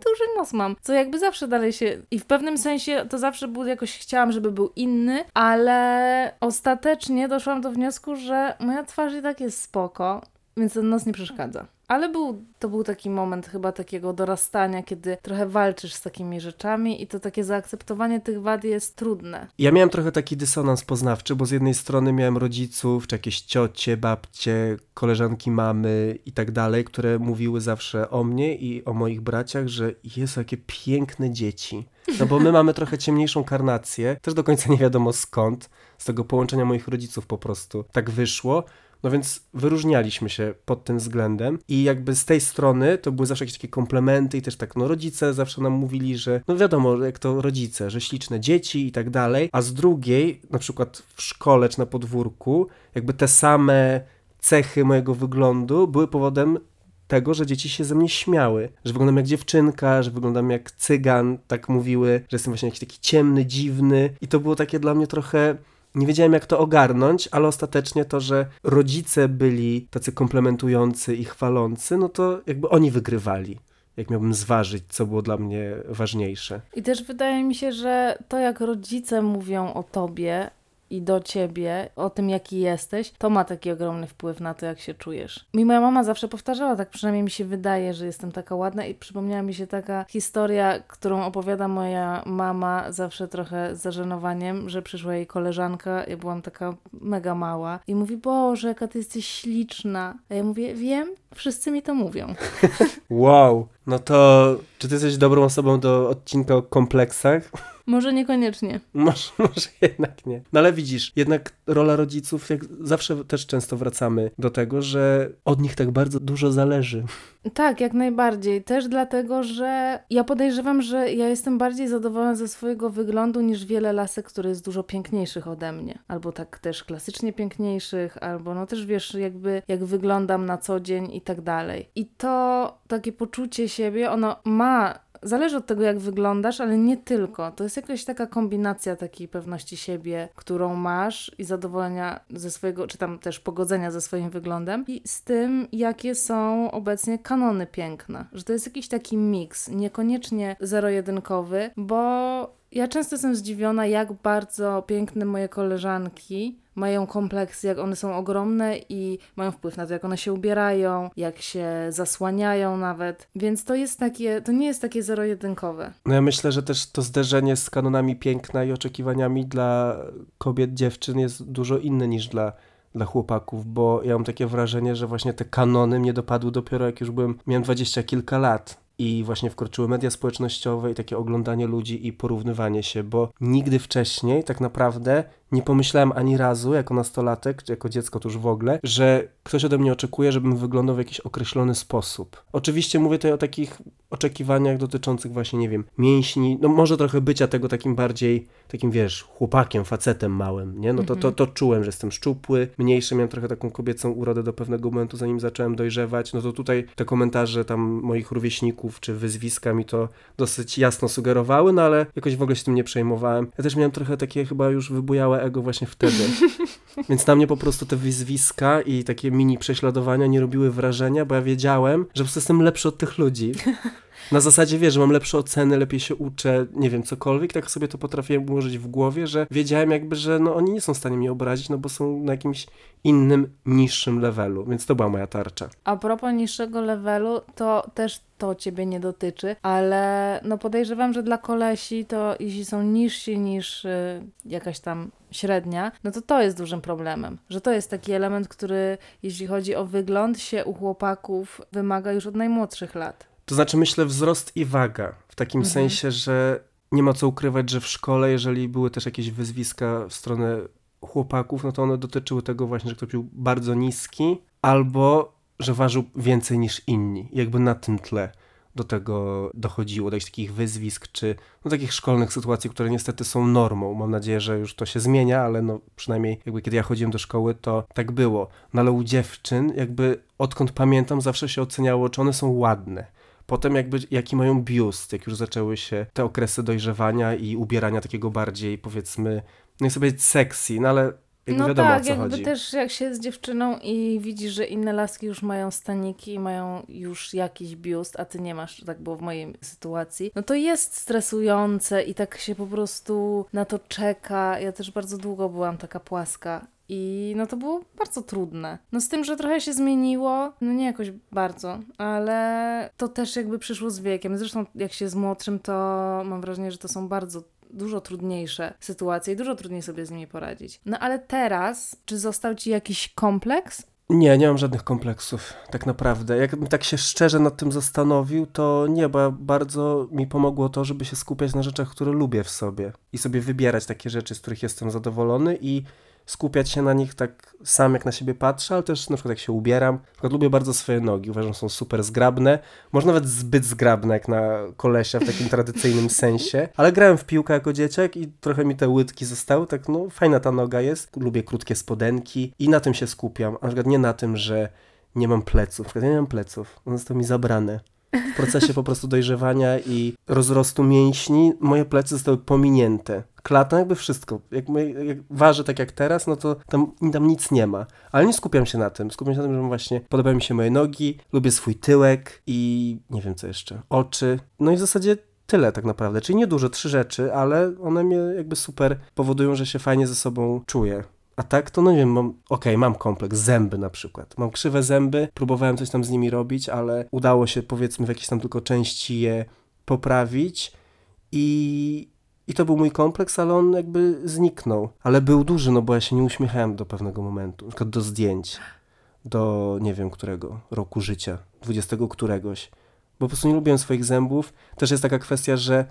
duży nos mam, co jakby zawsze dalej się i w pewnym sensie to zawsze był jakoś chciałam, żeby był inny, ale ostatecznie doszłam do wniosku, że moja twarz i tak jest spoko, więc ten nos nie przeszkadza. Ale był, to był taki moment chyba takiego dorastania, kiedy trochę walczysz z takimi rzeczami i to takie zaakceptowanie tych wad jest trudne. Ja miałem trochę taki dysonans poznawczy, bo z jednej strony miałem rodziców, czy jakieś ciocie, babcie, koleżanki mamy i tak dalej, które mówiły zawsze o mnie i o moich braciach, że jest jakie piękne dzieci. No bo my mamy trochę ciemniejszą karnację, też do końca nie wiadomo skąd, z tego połączenia moich rodziców po prostu tak wyszło. No więc wyróżnialiśmy się pod tym względem i jakby z tej strony to były zawsze jakieś takie komplementy i też tak, no rodzice zawsze nam mówili, że no wiadomo, jak to rodzice, że śliczne dzieci i tak dalej, a z drugiej, na przykład w szkole czy na podwórku, jakby te same cechy mojego wyglądu były powodem tego, że dzieci się ze mnie śmiały, że wyglądam jak dziewczynka, że wyglądam jak cygan, tak mówiły, że jestem właśnie jakiś taki ciemny, dziwny i to było takie dla mnie trochę nie wiedziałem jak to ogarnąć, ale ostatecznie to, że rodzice byli tacy komplementujący i chwalący, no to jakby oni wygrywali. Jak miałbym zważyć, co było dla mnie ważniejsze. I też wydaje mi się, że to jak rodzice mówią o tobie i do ciebie, o tym jaki jesteś, to ma taki ogromny wpływ na to, jak się czujesz. Mi moja mama zawsze powtarzała, tak przynajmniej mi się wydaje, że jestem taka ładna i przypomniała mi się taka historia, którą opowiada moja mama zawsze trochę z zażenowaniem, że przyszła jej koleżanka, ja byłam taka mega mała i mówi, Boże, jaka ty jesteś śliczna. A ja mówię, wiem, wszyscy mi to mówią. Wow, no to czy ty jesteś dobrą osobą do odcinka o kompleksach? Może niekoniecznie. Może, może jednak nie. No ale widzisz, jednak rola rodziców, jak zawsze też często wracamy do tego, że od nich tak bardzo dużo zależy. Tak, jak najbardziej. Też dlatego, że ja podejrzewam, że ja jestem bardziej zadowolona ze swojego wyglądu niż wiele lasek, które jest dużo piękniejszych ode mnie. Albo tak też klasycznie piękniejszych, albo no też wiesz, jakby jak wyglądam na co dzień i tak dalej. I to takie poczucie siebie, ono ma Zależy od tego, jak wyglądasz, ale nie tylko. To jest jakaś taka kombinacja takiej pewności siebie, którą masz i zadowolenia ze swojego, czy tam też pogodzenia ze swoim wyglądem i z tym, jakie są obecnie kanony piękna. Że to jest jakiś taki miks, niekoniecznie zero-jedynkowy, bo ja często jestem zdziwiona, jak bardzo piękne moje koleżanki mają kompleksy, jak one są ogromne i mają wpływ na to, jak one się ubierają, jak się zasłaniają nawet. Więc to jest takie, to nie jest takie zero-jedynkowe. No ja myślę, że też to zderzenie z kanonami piękna i oczekiwaniami dla kobiet, dziewczyn jest dużo inne niż dla dla chłopaków, bo ja mam takie wrażenie, że właśnie te kanony mnie dopadły dopiero jak już byłem, miałem dwadzieścia kilka lat i właśnie wkroczyły media społecznościowe i takie oglądanie ludzi i porównywanie się, bo nigdy wcześniej tak naprawdę nie pomyślałem ani razu, jako nastolatek, czy jako dziecko to już w ogóle, że ktoś ode mnie oczekuje, żebym wyglądał w jakiś określony sposób. Oczywiście mówię tutaj o takich oczekiwaniach dotyczących właśnie, nie wiem, mięśni, no może trochę bycia tego takim bardziej, takim wiesz, chłopakiem, facetem małym, nie? No to, to, Mhm. to czułem, że jestem szczupły, mniejszy, miałem trochę taką kobiecą urodę do pewnego momentu, zanim zacząłem dojrzewać, no to tutaj te komentarze tam moich rówieśników, czy wyzwiska mi to dosyć jasno sugerowały, no ale jakoś w ogóle się tym nie przejmowałem. Ja też miałem trochę takie chyba już wybujałe ego właśnie wtedy. Więc na mnie po prostu te wyzwiska i takie mini prześladowania nie robiły wrażenia, bo ja wiedziałem, że po prostu jestem lepszy od tych ludzi. Na zasadzie, wiesz, że mam lepsze oceny, lepiej się uczę, nie wiem, cokolwiek, tak sobie to potrafiłem ułożyć w głowie, że wiedziałem jakby, że no oni nie są w stanie mnie obrazić, no bo są na jakimś innym, niższym levelu, więc to była moja tarcza. A propos niższego levelu, to też to ciebie nie dotyczy, ale no podejrzewam, że dla kolesi to jeśli są niżsi niż y, jakaś tam średnia, no to to jest dużym problemem. Że to jest taki element, który jeśli chodzi o wygląd się u chłopaków wymaga już od najmłodszych lat. To znaczy, myślę, wzrost i waga, w takim Mhm. sensie, że nie ma co ukrywać, że w szkole, jeżeli były też jakieś wyzwiska w stronę chłopaków, no to one dotyczyły tego właśnie, że ktoś był bardzo niski, albo że ważył więcej niż inni. Jakby na tym tle do tego dochodziło, do jakichś takich wyzwisk, czy no, takich szkolnych sytuacji, które niestety są normą. Mam nadzieję, że już to się zmienia, ale no przynajmniej jakby kiedy ja chodziłem do szkoły, to tak było. No ale u dziewczyn jakby odkąd pamiętam zawsze się oceniało, czy one są ładne. Potem jakby jaki mają biust, jak już zaczęły się te okresy dojrzewania i ubierania takiego bardziej powiedzmy, no i sobie powiedzieć sexy, no ale jakby no wiadomo tak, o co jakby chodzi. też jak się jest dziewczyną i widzisz, że inne laski już mają staniki i mają już jakiś biust, a ty nie masz, tak było w mojej sytuacji, no to jest stresujące i tak się po prostu na to czeka. Ja też bardzo długo byłam taka płaska. I no to było bardzo trudne. No z tym, że trochę się zmieniło, no nie jakoś bardzo, ale to też jakby przyszło z wiekiem. Zresztą jak się z młodszym, to mam wrażenie, że to są bardzo dużo trudniejsze sytuacje i dużo trudniej sobie z nimi poradzić. No ale teraz, czy został ci jakiś kompleks? Nie, nie mam żadnych kompleksów, tak naprawdę. Jakbym tak się szczerze nad tym zastanowił, to nie, bo bardzo mi pomogło to, żeby się skupiać na rzeczach, które lubię w sobie i sobie wybierać takie rzeczy, z których jestem zadowolony i skupiać się na nich tak sam, jak na siebie patrzę, ale też na przykład jak się ubieram. Na przykład lubię bardzo swoje nogi, uważam, że są super zgrabne, może nawet zbyt zgrabne jak na kolesia w takim tradycyjnym sensie, ale grałem w piłkę jako dzieciak i trochę mi te łydki zostały, tak no fajna ta noga jest, lubię krótkie spodenki i na tym się skupiam, a na przykład nie na tym, że nie mam pleców, na przykład ja nie mam pleców, one zostały mi zabrane. W procesie po prostu dojrzewania i rozrostu mięśni moje plecy zostały pominięte. Klata, jakby wszystko. Jak, jak ważę tak jak teraz, no to tam, tam nic nie ma. Ale nie skupiam się na tym. Skupiam się na tym, że właśnie podobają mi się moje nogi, lubię swój tyłek i nie wiem co jeszcze. Oczy. No i w zasadzie tyle tak naprawdę. Czyli niedużo, trzy rzeczy, ale one mnie jakby super powodują, że się fajnie ze sobą czuję. A tak to no nie wiem, mam, okej, mam kompleks, zęby na przykład. Mam krzywe zęby, próbowałem coś tam z nimi robić, ale udało się powiedzmy w jakiejś tam tylko części je poprawić i, i to był mój kompleks, ale on jakby zniknął. Ale był duży, no bo ja się nie uśmiechałem do pewnego momentu, na przykład do zdjęć, do nie wiem którego roku życia, dwudziestego któregoś, bo po prostu nie lubiłem swoich zębów. Też jest taka kwestia, że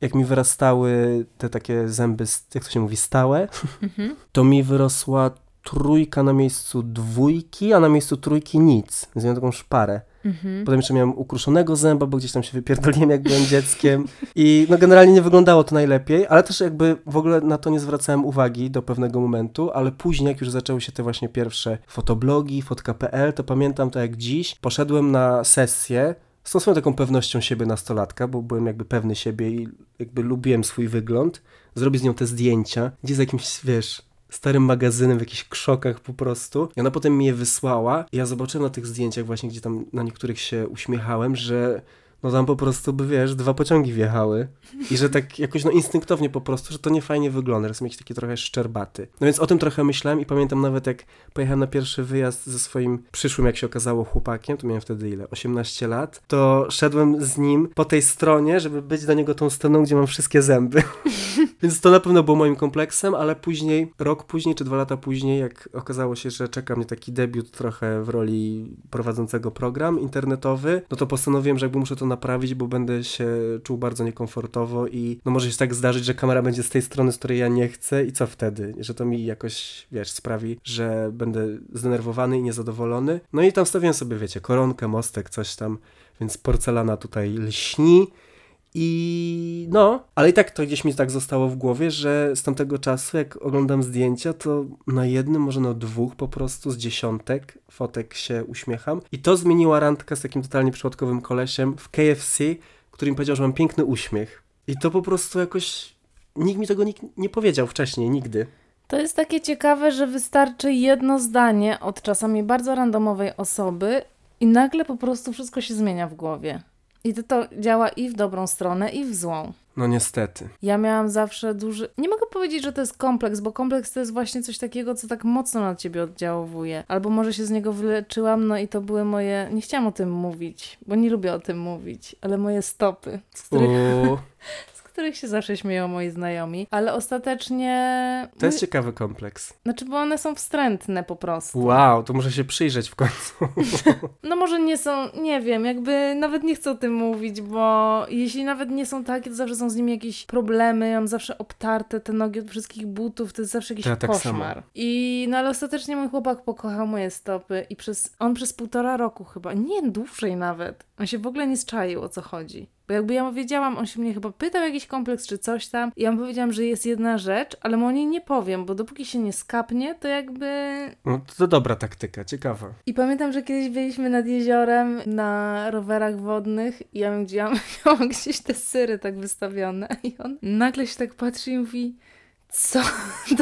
jak mi wyrastały te takie zęby, jak to się mówi, stałe, Mhm. to mi wyrosła trójka na miejscu dwójki, a na miejscu trójki nic. Więc miałem taką szparę. Mhm. Potem jeszcze miałem ukruszonego zęba, bo gdzieś tam się wypierdoliłem, jak byłem dzieckiem. I no generalnie nie wyglądało to najlepiej, ale też jakby w ogóle na to nie zwracałem uwagi do pewnego momentu, ale później, jak już zaczęły się te właśnie pierwsze fotoblogi, fotka.pl, to pamiętam to jak dziś. Poszedłem na sesję z tą swoją taką pewnością siebie nastolatka, bo byłem jakby pewny siebie i jakby lubiłem swój wygląd. Zrobić z nią te zdjęcia, gdzieś z jakimś, wiesz, starym magazynem w jakichś krzokach po prostu. I ona potem mi je wysłała i ja zobaczyłem na tych zdjęciach właśnie, gdzie tam na niektórych się uśmiechałem, że no tam po prostu by, wiesz, dwa pociągi wjechały i że tak jakoś no instynktownie po prostu, że to nie fajnie wygląda, że jestem jakiś taki trochę szczerbaty. No więc o tym trochę myślałem i pamiętam nawet jak pojechałem na pierwszy wyjazd ze swoim przyszłym, jak się okazało, chłopakiem, to miałem wtedy ile? 18 lat, to szedłem z nim po tej stronie, żeby być dla niego tą stroną, gdzie mam wszystkie zęby. Więc to na pewno było moim kompleksem, ale później, rok później czy dwa lata później, jak okazało się, że czeka mnie taki debiut trochę w roli prowadzącego program internetowy, no to postanowiłem, że jakby muszę to naprawić, bo będę się czuł bardzo niekomfortowo i no może się tak zdarzyć, że kamera będzie z tej strony, z której ja nie chcę i co wtedy? Że to mi jakoś, wiesz, sprawi, że będę zdenerwowany i niezadowolony. No i tam stawiłem sobie, wiecie, koronkę, mostek, coś tam, więc porcelana tutaj lśni. I no, ale i tak to gdzieś mi tak zostało w głowie, że z tamtego czasu, jak oglądam zdjęcia, to na jednym, może na dwóch po prostu z dziesiątek fotek się uśmiecham. I to zmieniła randka z takim totalnie przypadkowym kolesiem w KFC, który mi powiedział, że mam piękny uśmiech. I to po prostu jakoś. Nikt mi tego nikt nie powiedział wcześniej, nigdy. To jest takie ciekawe, że wystarczy jedno zdanie od czasami bardzo randomowej osoby i nagle po prostu wszystko się zmienia w głowie. I to, to działa i w dobrą stronę, i w złą. No niestety. Ja miałam zawsze duży. Nie mogę powiedzieć, że to jest kompleks, bo kompleks to jest właśnie coś takiego, co tak mocno na ciebie oddziałuje. Albo może się z niego wyleczyłam, no i to były moje. Nie chciałam o tym mówić, bo nie lubię o tym mówić, ale moje stopy, z których, z których się zawsze śmieją moi znajomi. Ale ostatecznie. to jest ciekawy kompleks. Znaczy, bo one są wstrętne po prostu. Wow, to muszę się przyjrzeć w końcu. No może nie są, nie wiem, jakby nawet nie chcę o tym mówić, bo jeśli nawet nie są takie, to zawsze są z nimi jakieś problemy, ja mam zawsze obtarte te nogi od wszystkich butów, to jest zawsze jakiś ja tak koszmar. samo. I no ale ostatecznie mój chłopak pokochał moje stopy i przez, on przez półtora roku chyba, nie dłużej nawet, on się w ogóle nie zczaił o co chodzi. Bo jakby ja mu wiedziałam, on się mnie chyba pytał jakiś kompleks czy coś tam i ja mu powiedziałam, że jest jedna rzecz, ale mu o niej nie powiem, bo dopóki się nie skapnie, to jakby No, to dobra taktyka, ciekawa. i pamiętam, że kiedyś byliśmy nad jeziorem na rowerach wodnych i ja miałam, miałam gdzieś te syry tak wystawione i on nagle się tak patrzy i mówi co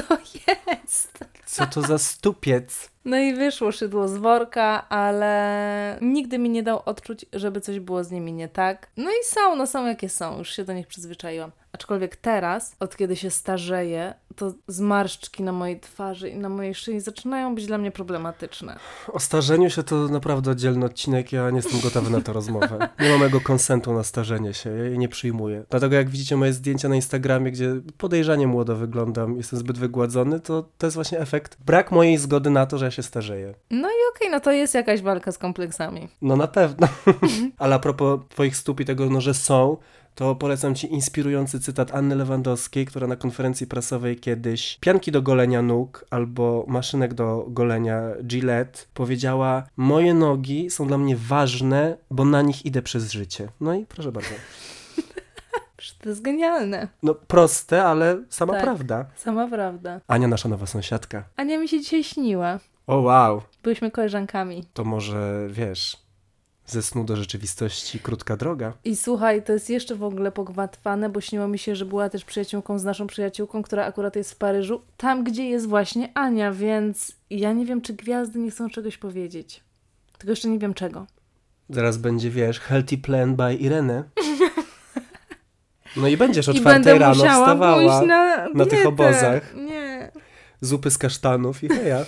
to jest? Co to za stupiec? No i wyszło szydło z worka, ale nigdy mi nie dał odczuć, żeby coś było z nimi nie tak. No i są, no są jakie są, już się do nich przyzwyczaiłam. Aczkolwiek teraz, od kiedy się starzeję, to zmarszczki na mojej twarzy i na mojej szyi zaczynają być dla mnie problematyczne. O starzeniu się to naprawdę oddzielny odcinek, ja nie jestem gotowy na tę rozmowę. Nie mam mojego konsentu na starzenie się, ja jej nie przyjmuję. Dlatego jak widzicie moje zdjęcia na Instagramie, gdzie podejrzanie młodo wyglądam, jestem zbyt wygładzony, to to jest właśnie efekt brak mojej zgody na to, że się starzeję. No i okej, no to jest jakaś walka z kompleksami. No na pewno. Ale a propos twoich stóp i tego, no, że są, to polecam ci inspirujący cytat Anny Lewandowskiej, która na konferencji prasowej kiedyś pianki do golenia nóg albo maszynek do golenia Gillette powiedziała moje nogi są dla mnie ważne, bo na nich idę przez życie. No i proszę bardzo. To jest genialne. No proste, ale sama Tak. prawda. Sama prawda. Ania, nasza nowa sąsiadka. Ania mi się dzisiaj śniła. O wow, Byliśmy koleżankami. to może wiesz, ze snu do rzeczywistości krótka droga. I słuchaj, to jest jeszcze w ogóle pogmatwane, bo śniło mi się, że była też przyjaciółką z naszą przyjaciółką, która akurat jest w Paryżu, tam gdzie jest właśnie Ania, więc ja nie wiem, czy gwiazdy nie chcą czegoś powiedzieć. Tylko jeszcze nie wiem czego. Zaraz będzie, wiesz, Healthy Plan by Irene. No i będziesz o czwartej rano wstawała na, na tych obozach. Nie. zupy z kasztanów i heja.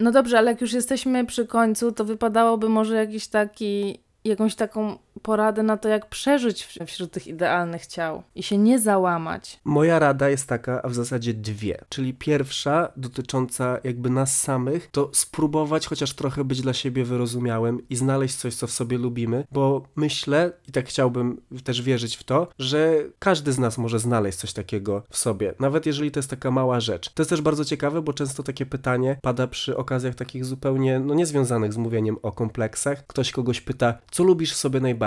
No dobrze, ale jak już jesteśmy przy końcu, to wypadałoby może jakiś taki, jakąś taką porady na to, jak przeżyć wśród tych idealnych ciał i się nie załamać. Moja rada jest taka, a w zasadzie dwie. Czyli pierwsza, dotycząca jakby nas samych, to spróbować chociaż trochę być dla siebie wyrozumiałym i znaleźć coś, co w sobie lubimy, bo myślę, i tak chciałbym też wierzyć w to, że każdy z nas może znaleźć coś takiego w sobie, nawet jeżeli to jest taka mała rzecz. To jest też bardzo ciekawe, bo często takie pytanie pada przy okazjach takich zupełnie, no niezwiązanych z mówieniem o kompleksach. Ktoś kogoś pyta, co lubisz w sobie najbardziej?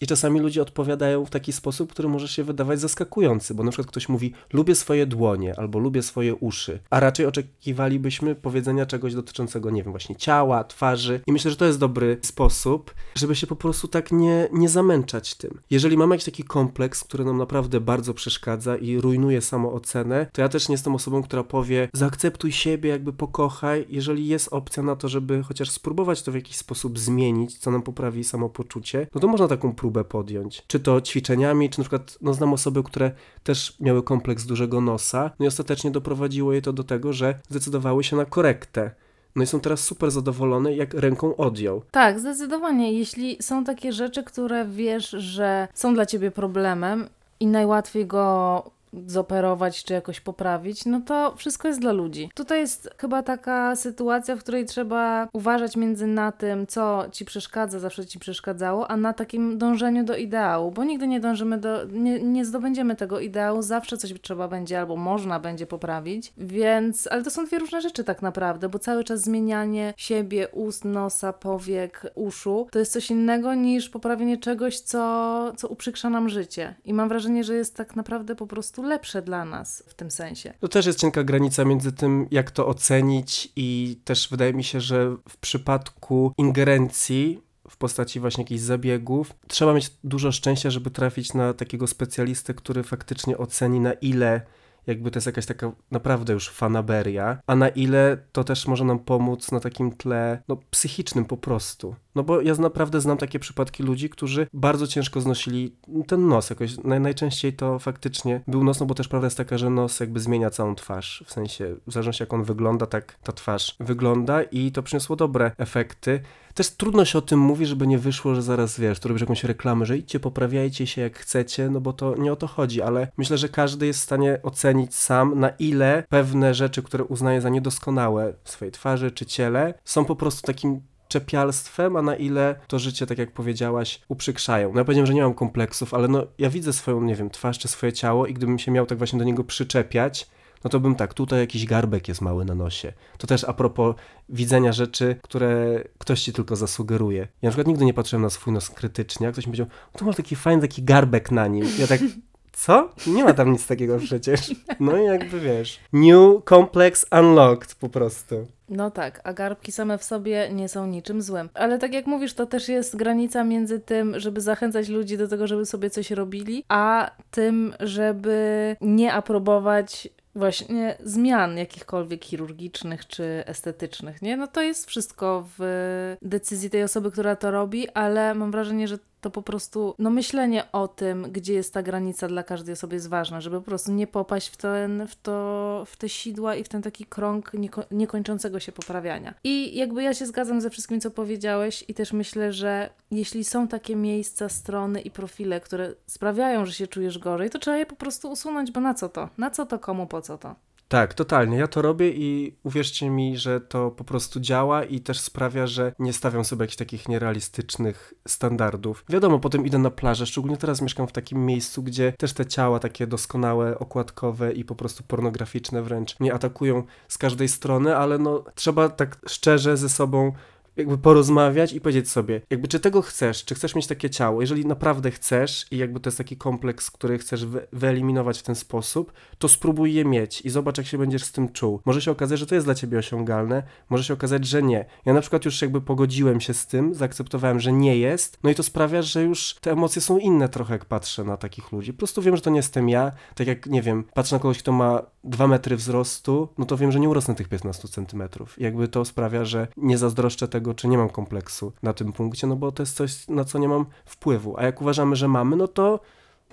I czasami ludzie odpowiadają w taki sposób, który może się wydawać zaskakujący, bo na przykład ktoś mówi, lubię swoje dłonie albo lubię swoje uszy, a raczej oczekiwalibyśmy powiedzenia czegoś dotyczącego, nie wiem, właśnie ciała, twarzy. I myślę, że to jest dobry sposób, żeby się po prostu tak nie, nie zamęczać tym. Jeżeli mamy jakiś taki kompleks, który nam naprawdę bardzo przeszkadza i rujnuje samoocenę, to ja też nie jestem osobą, która powie, zaakceptuj siebie, jakby pokochaj. Jeżeli jest opcja na to, żeby chociaż spróbować to w jakiś sposób zmienić, co nam poprawi samopoczucie, no to można taką próbę podjąć. Czy to ćwiczeniami, czy na przykład, no znam osoby, które też miały kompleks dużego nosa, no i ostatecznie doprowadziło je to do tego, że zdecydowały się na korektę. No i są teraz super zadowolone, jak ręką odjął. Tak, zdecydowanie. Jeśli są takie rzeczy, które wiesz, że są dla ciebie problemem i najłatwiej go zoperować czy jakoś poprawić, no to wszystko jest dla ludzi. Tutaj jest chyba taka sytuacja, w której trzeba uważać między na tym, co ci przeszkadza, zawsze ci przeszkadzało, a na takim dążeniu do ideału, bo nigdy nie dążymy do, nie, nie zdobędziemy tego ideału, zawsze coś trzeba będzie albo można będzie poprawić, więc, ale to są dwie różne rzeczy tak naprawdę, bo cały czas zmienianie siebie, ust, nosa, powiek, uszu, to jest coś innego niż poprawienie czegoś, co, co uprzykrza nam życie. I mam wrażenie, że jest tak naprawdę po prostu lepsze dla nas w tym sensie. To też jest cienka granica między tym, jak to ocenić, i też wydaje mi się, że w przypadku ingerencji w postaci właśnie jakichś zabiegów, trzeba mieć dużo szczęścia, żeby trafić na takiego specjalistę, który faktycznie oceni, na ile jakby to jest jakaś taka naprawdę już fanaberia, a na ile to też może nam pomóc na takim tle, no psychicznym po prostu. No bo ja naprawdę znam takie przypadki ludzi, którzy bardzo ciężko znosili ten nos jakoś. Naj, najczęściej to faktycznie był nos, no bo też prawda jest taka, że nos jakby zmienia całą twarz. W sensie, w zależności jak on wygląda, tak ta twarz wygląda i to przyniosło dobre efekty. Też trudno się o tym mówi, żeby nie wyszło, że zaraz wiesz, tu robisz jakąś reklamę, że idźcie, poprawiajcie się jak chcecie, no bo to nie o to chodzi, ale myślę, że każdy jest w stanie ocenić sam, na ile pewne rzeczy, które uznaje za niedoskonałe w swojej twarzy czy ciele, są po prostu takim czepialstwem, a na ile to życie, tak jak powiedziałaś, uprzykrzają. No ja powiedziałem, że nie mam kompleksów, ale no ja widzę swoją, nie wiem, twarz czy swoje ciało i gdybym się miał tak właśnie do niego przyczepiać, no to bym tak, tutaj jakiś garbek jest mały na nosie. To też a propos widzenia rzeczy, które ktoś ci tylko zasugeruje. Ja na przykład nigdy nie patrzyłem na swój nos krytycznie, a ktoś mi powiedział, tu masz taki fajny taki garbek na nim. Ja tak, co? Nie ma tam nic takiego przecież. No i jakby wiesz, new complex unlocked po prostu. No tak, a garbki same w sobie nie są niczym złym. Ale tak jak mówisz, to też jest granica między tym, żeby zachęcać ludzi do tego, żeby sobie coś robili, a tym, żeby nie aprobować właśnie zmian jakichkolwiek chirurgicznych czy estetycznych, nie? No to jest wszystko w decyzji tej osoby, która to robi, ale mam wrażenie, że to po prostu, no myślenie o tym, gdzie jest ta granica dla każdej osoby jest ważne, żeby po prostu nie popaść w, ten, w, to, w te sidła i w ten taki krąg nieko, niekończącego się poprawiania. I jakby ja się zgadzam ze wszystkim, co powiedziałeś i też myślę, że jeśli są takie miejsca, strony i profile, które sprawiają, że się czujesz gorzej, to trzeba je po prostu usunąć, bo na co to? Na co to, komu, po co to? Tak, totalnie. Ja to robię i uwierzcie mi, że to po prostu działa i też sprawia, że nie stawiam sobie jakichś takich nierealistycznych standardów. Wiadomo, potem idę na plażę, szczególnie teraz mieszkam w takim miejscu, gdzie też te ciała takie doskonałe, okładkowe i po prostu pornograficzne wręcz mnie atakują z każdej strony, ale no trzeba tak szczerze ze sobą jakby porozmawiać i powiedzieć sobie, jakby czy tego chcesz, czy chcesz mieć takie ciało. Jeżeli naprawdę chcesz i jakby to jest taki kompleks, który chcesz wy wyeliminować w ten sposób, to spróbuj je mieć i zobacz, jak się będziesz z tym czuł. Może się okazać, że to jest dla ciebie osiągalne, może się okazać, że nie. Ja na przykład już jakby pogodziłem się z tym, zaakceptowałem, że nie jest, no i to sprawia, że już te emocje są inne trochę, jak patrzę na takich ludzi. Po prostu wiem, że to nie jestem ja, tak jak, nie wiem, patrzę na kogoś, kto ma 2 metry wzrostu, no to wiem, że nie urosnę tych 15 centymetrów. Jakby to sprawia, że nie zazdroszczę tego, czy nie mam kompleksu na tym punkcie, no bo to jest coś, na co nie mam wpływu. A jak uważamy, że mamy, no to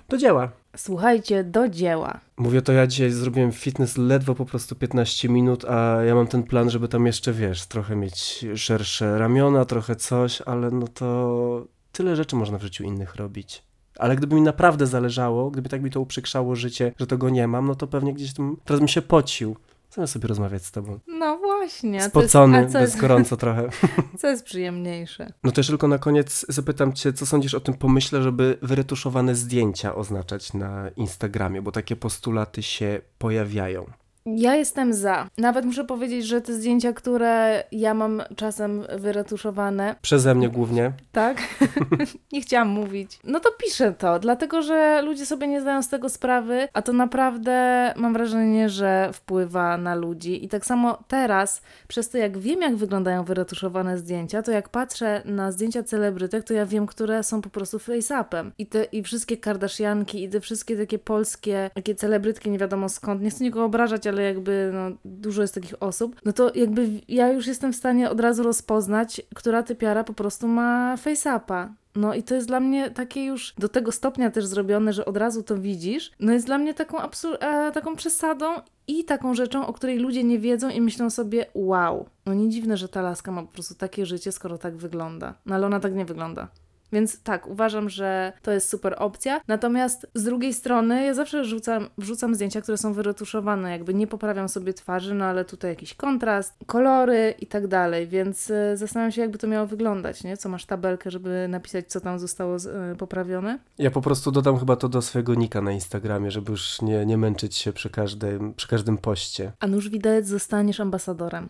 do dzieła. Słuchajcie, do dzieła. Mówię to ja dzisiaj zrobiłem fitness ledwo po prostu 15 minut, a ja mam ten plan, żeby tam jeszcze, wiesz, trochę mieć szersze ramiona, trochę coś, ale no to Tyle rzeczy można w życiu innych robić. Ale gdyby mi naprawdę zależało, gdyby tak mi to uprzykrzało życie, że tego nie mam, no to pewnie gdzieś tam, teraz bym się pocił. Zamiast sobie rozmawiać z tobą. No właśnie. Spocony, jest, bez gorąco trochę. co jest przyjemniejsze? No też tylko na koniec zapytam cię, co sądzisz o tym pomyśle, żeby wyretuszowane zdjęcia oznaczać na Instagramie, bo takie postulaty się pojawiają. Ja jestem za. Nawet muszę powiedzieć, że te zdjęcia, które ja mam czasem wyretuszowane, Przeze mnie głównie. tak? nie chciałam mówić. No to piszę to, dlatego że ludzie sobie nie zdają z tego sprawy, a to naprawdę mam wrażenie, że wpływa na ludzi. I tak samo teraz, przez to jak wiem, jak wyglądają wyretuszowane zdjęcia, to jak patrzę na zdjęcia celebrytek, to ja wiem, które są po prostu face-upem. I, te, I wszystkie Kardashianki, i te wszystkie takie polskie, takie celebrytki, nie wiadomo skąd, nie chcę nikogo obrażać, ale jakby no, dużo jest takich osób, no to jakby ja już jestem w stanie od razu rozpoznać, która typiara po prostu ma face-upa. No i to jest dla mnie takie już do tego stopnia też zrobione, że od razu to widzisz. No jest dla mnie taką, absur- e, taką przesadą i taką rzeczą, o której ludzie nie wiedzą i myślą sobie, wow, no nie dziwne, że ta laska ma po prostu takie życie, skoro tak wygląda. No ale ona tak nie wygląda. Więc tak, uważam, że to jest super opcja. Natomiast z drugiej strony ja zawsze rzucam, wrzucam zdjęcia, które są wyretuszowane, jakby nie poprawiam sobie twarzy, no ale tutaj jakiś kontrast, kolory i tak dalej, więc y, zastanawiam się, jakby to miało wyglądać, nie? Co masz tabelkę, żeby napisać, co tam zostało y, poprawione? Ja po prostu dodam chyba to do swojego nika na Instagramie, żeby już nie, nie męczyć się przy każdym, przy każdym poście. A nuż widać, zostaniesz ambasadorem.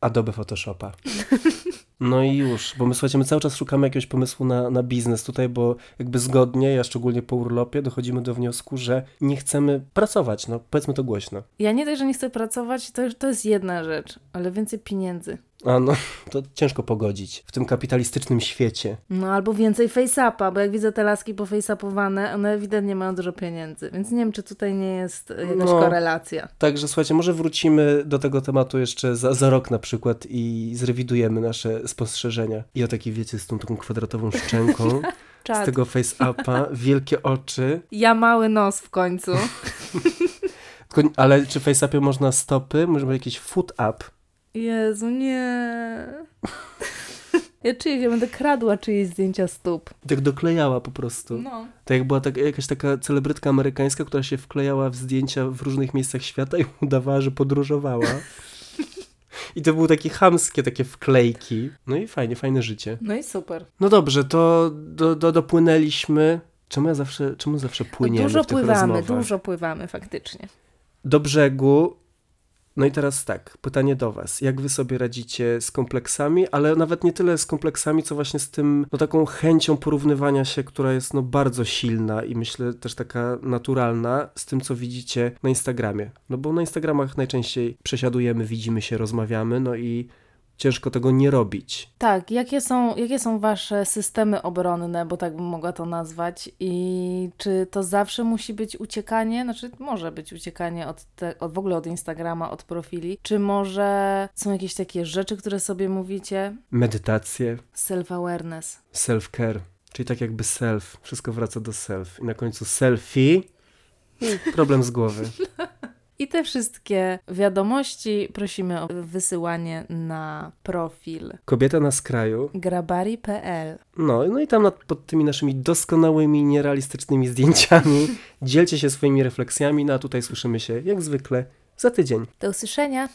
Adobe Photoshopa. No i już, bo my słuchajcie, my cały czas szukamy jakiegoś pomysłu na, na biznes tutaj, bo jakby zgodnie, ja szczególnie po urlopie, dochodzimy do wniosku, że nie chcemy pracować, no powiedzmy to głośno. Ja nie dość, że nie chcę pracować, to, to jest jedna rzecz, ale więcej pieniędzy. A no, to ciężko pogodzić w tym kapitalistycznym świecie. No albo więcej face-upa, bo jak widzę te laski pofejsapowane, one ewidentnie mają dużo pieniędzy, więc nie wiem, czy tutaj nie jest jakaś No. korelacja. Także słuchajcie, może wrócimy do tego tematu jeszcze za, za rok na przykład i zrewidujemy nasze spostrzeżenia. I o taki, wiecie, z tą taką kwadratową szczęką, z tego face-upa, wielkie oczy. Ja mały nos w końcu. Ale czy face-upie można stopy? Może być jakiś foot up? Jezu, nie. Ja czuję, że ja będę kradła czyjeś zdjęcia stóp. Tak doklejała po prostu. No. Tak jak była tak, jakaś taka celebrytka amerykańska, która się wklejała w zdjęcia w różnych miejscach świata i udawała, że podróżowała. I to były takie chamskie, takie wklejki. No i fajnie, fajne życie. No i super. No dobrze, to do, do, dopłynęliśmy. Czemu ja zawsze, czemu zawsze płyniemy dużo w tych pływamy, rozmowach? dużo pływamy faktycznie. Do brzegu. No i teraz tak, pytanie do was. Jak wy sobie radzicie z kompleksami, ale nawet nie tyle z kompleksami, co właśnie z tym, no taką chęcią porównywania się, która jest no bardzo silna i myślę też taka naturalna z tym, co widzicie na Instagramie. No bo na Instagramach najczęściej przesiadujemy, widzimy się, rozmawiamy, no i ciężko tego nie robić. Tak, jakie są, jakie są wasze systemy obronne, bo tak bym mogła to nazwać i czy to zawsze musi być uciekanie, znaczy może być uciekanie od, te, od w ogóle od Instagrama, od profili, czy może są jakieś takie rzeczy, które sobie mówicie? Medytacje, Self-awareness. self-care, czyli tak jakby self, wszystko wraca do self. I na końcu selfie problem z głowy. I te wszystkie wiadomości prosimy o wysyłanie na profil Kobieta na skraju. grabari.pl. No, no i tam nad, pod tymi naszymi doskonałymi, nierealistycznymi zdjęciami dzielcie się swoimi refleksjami, no a tutaj słyszymy się jak zwykle za tydzień. Do usłyszenia!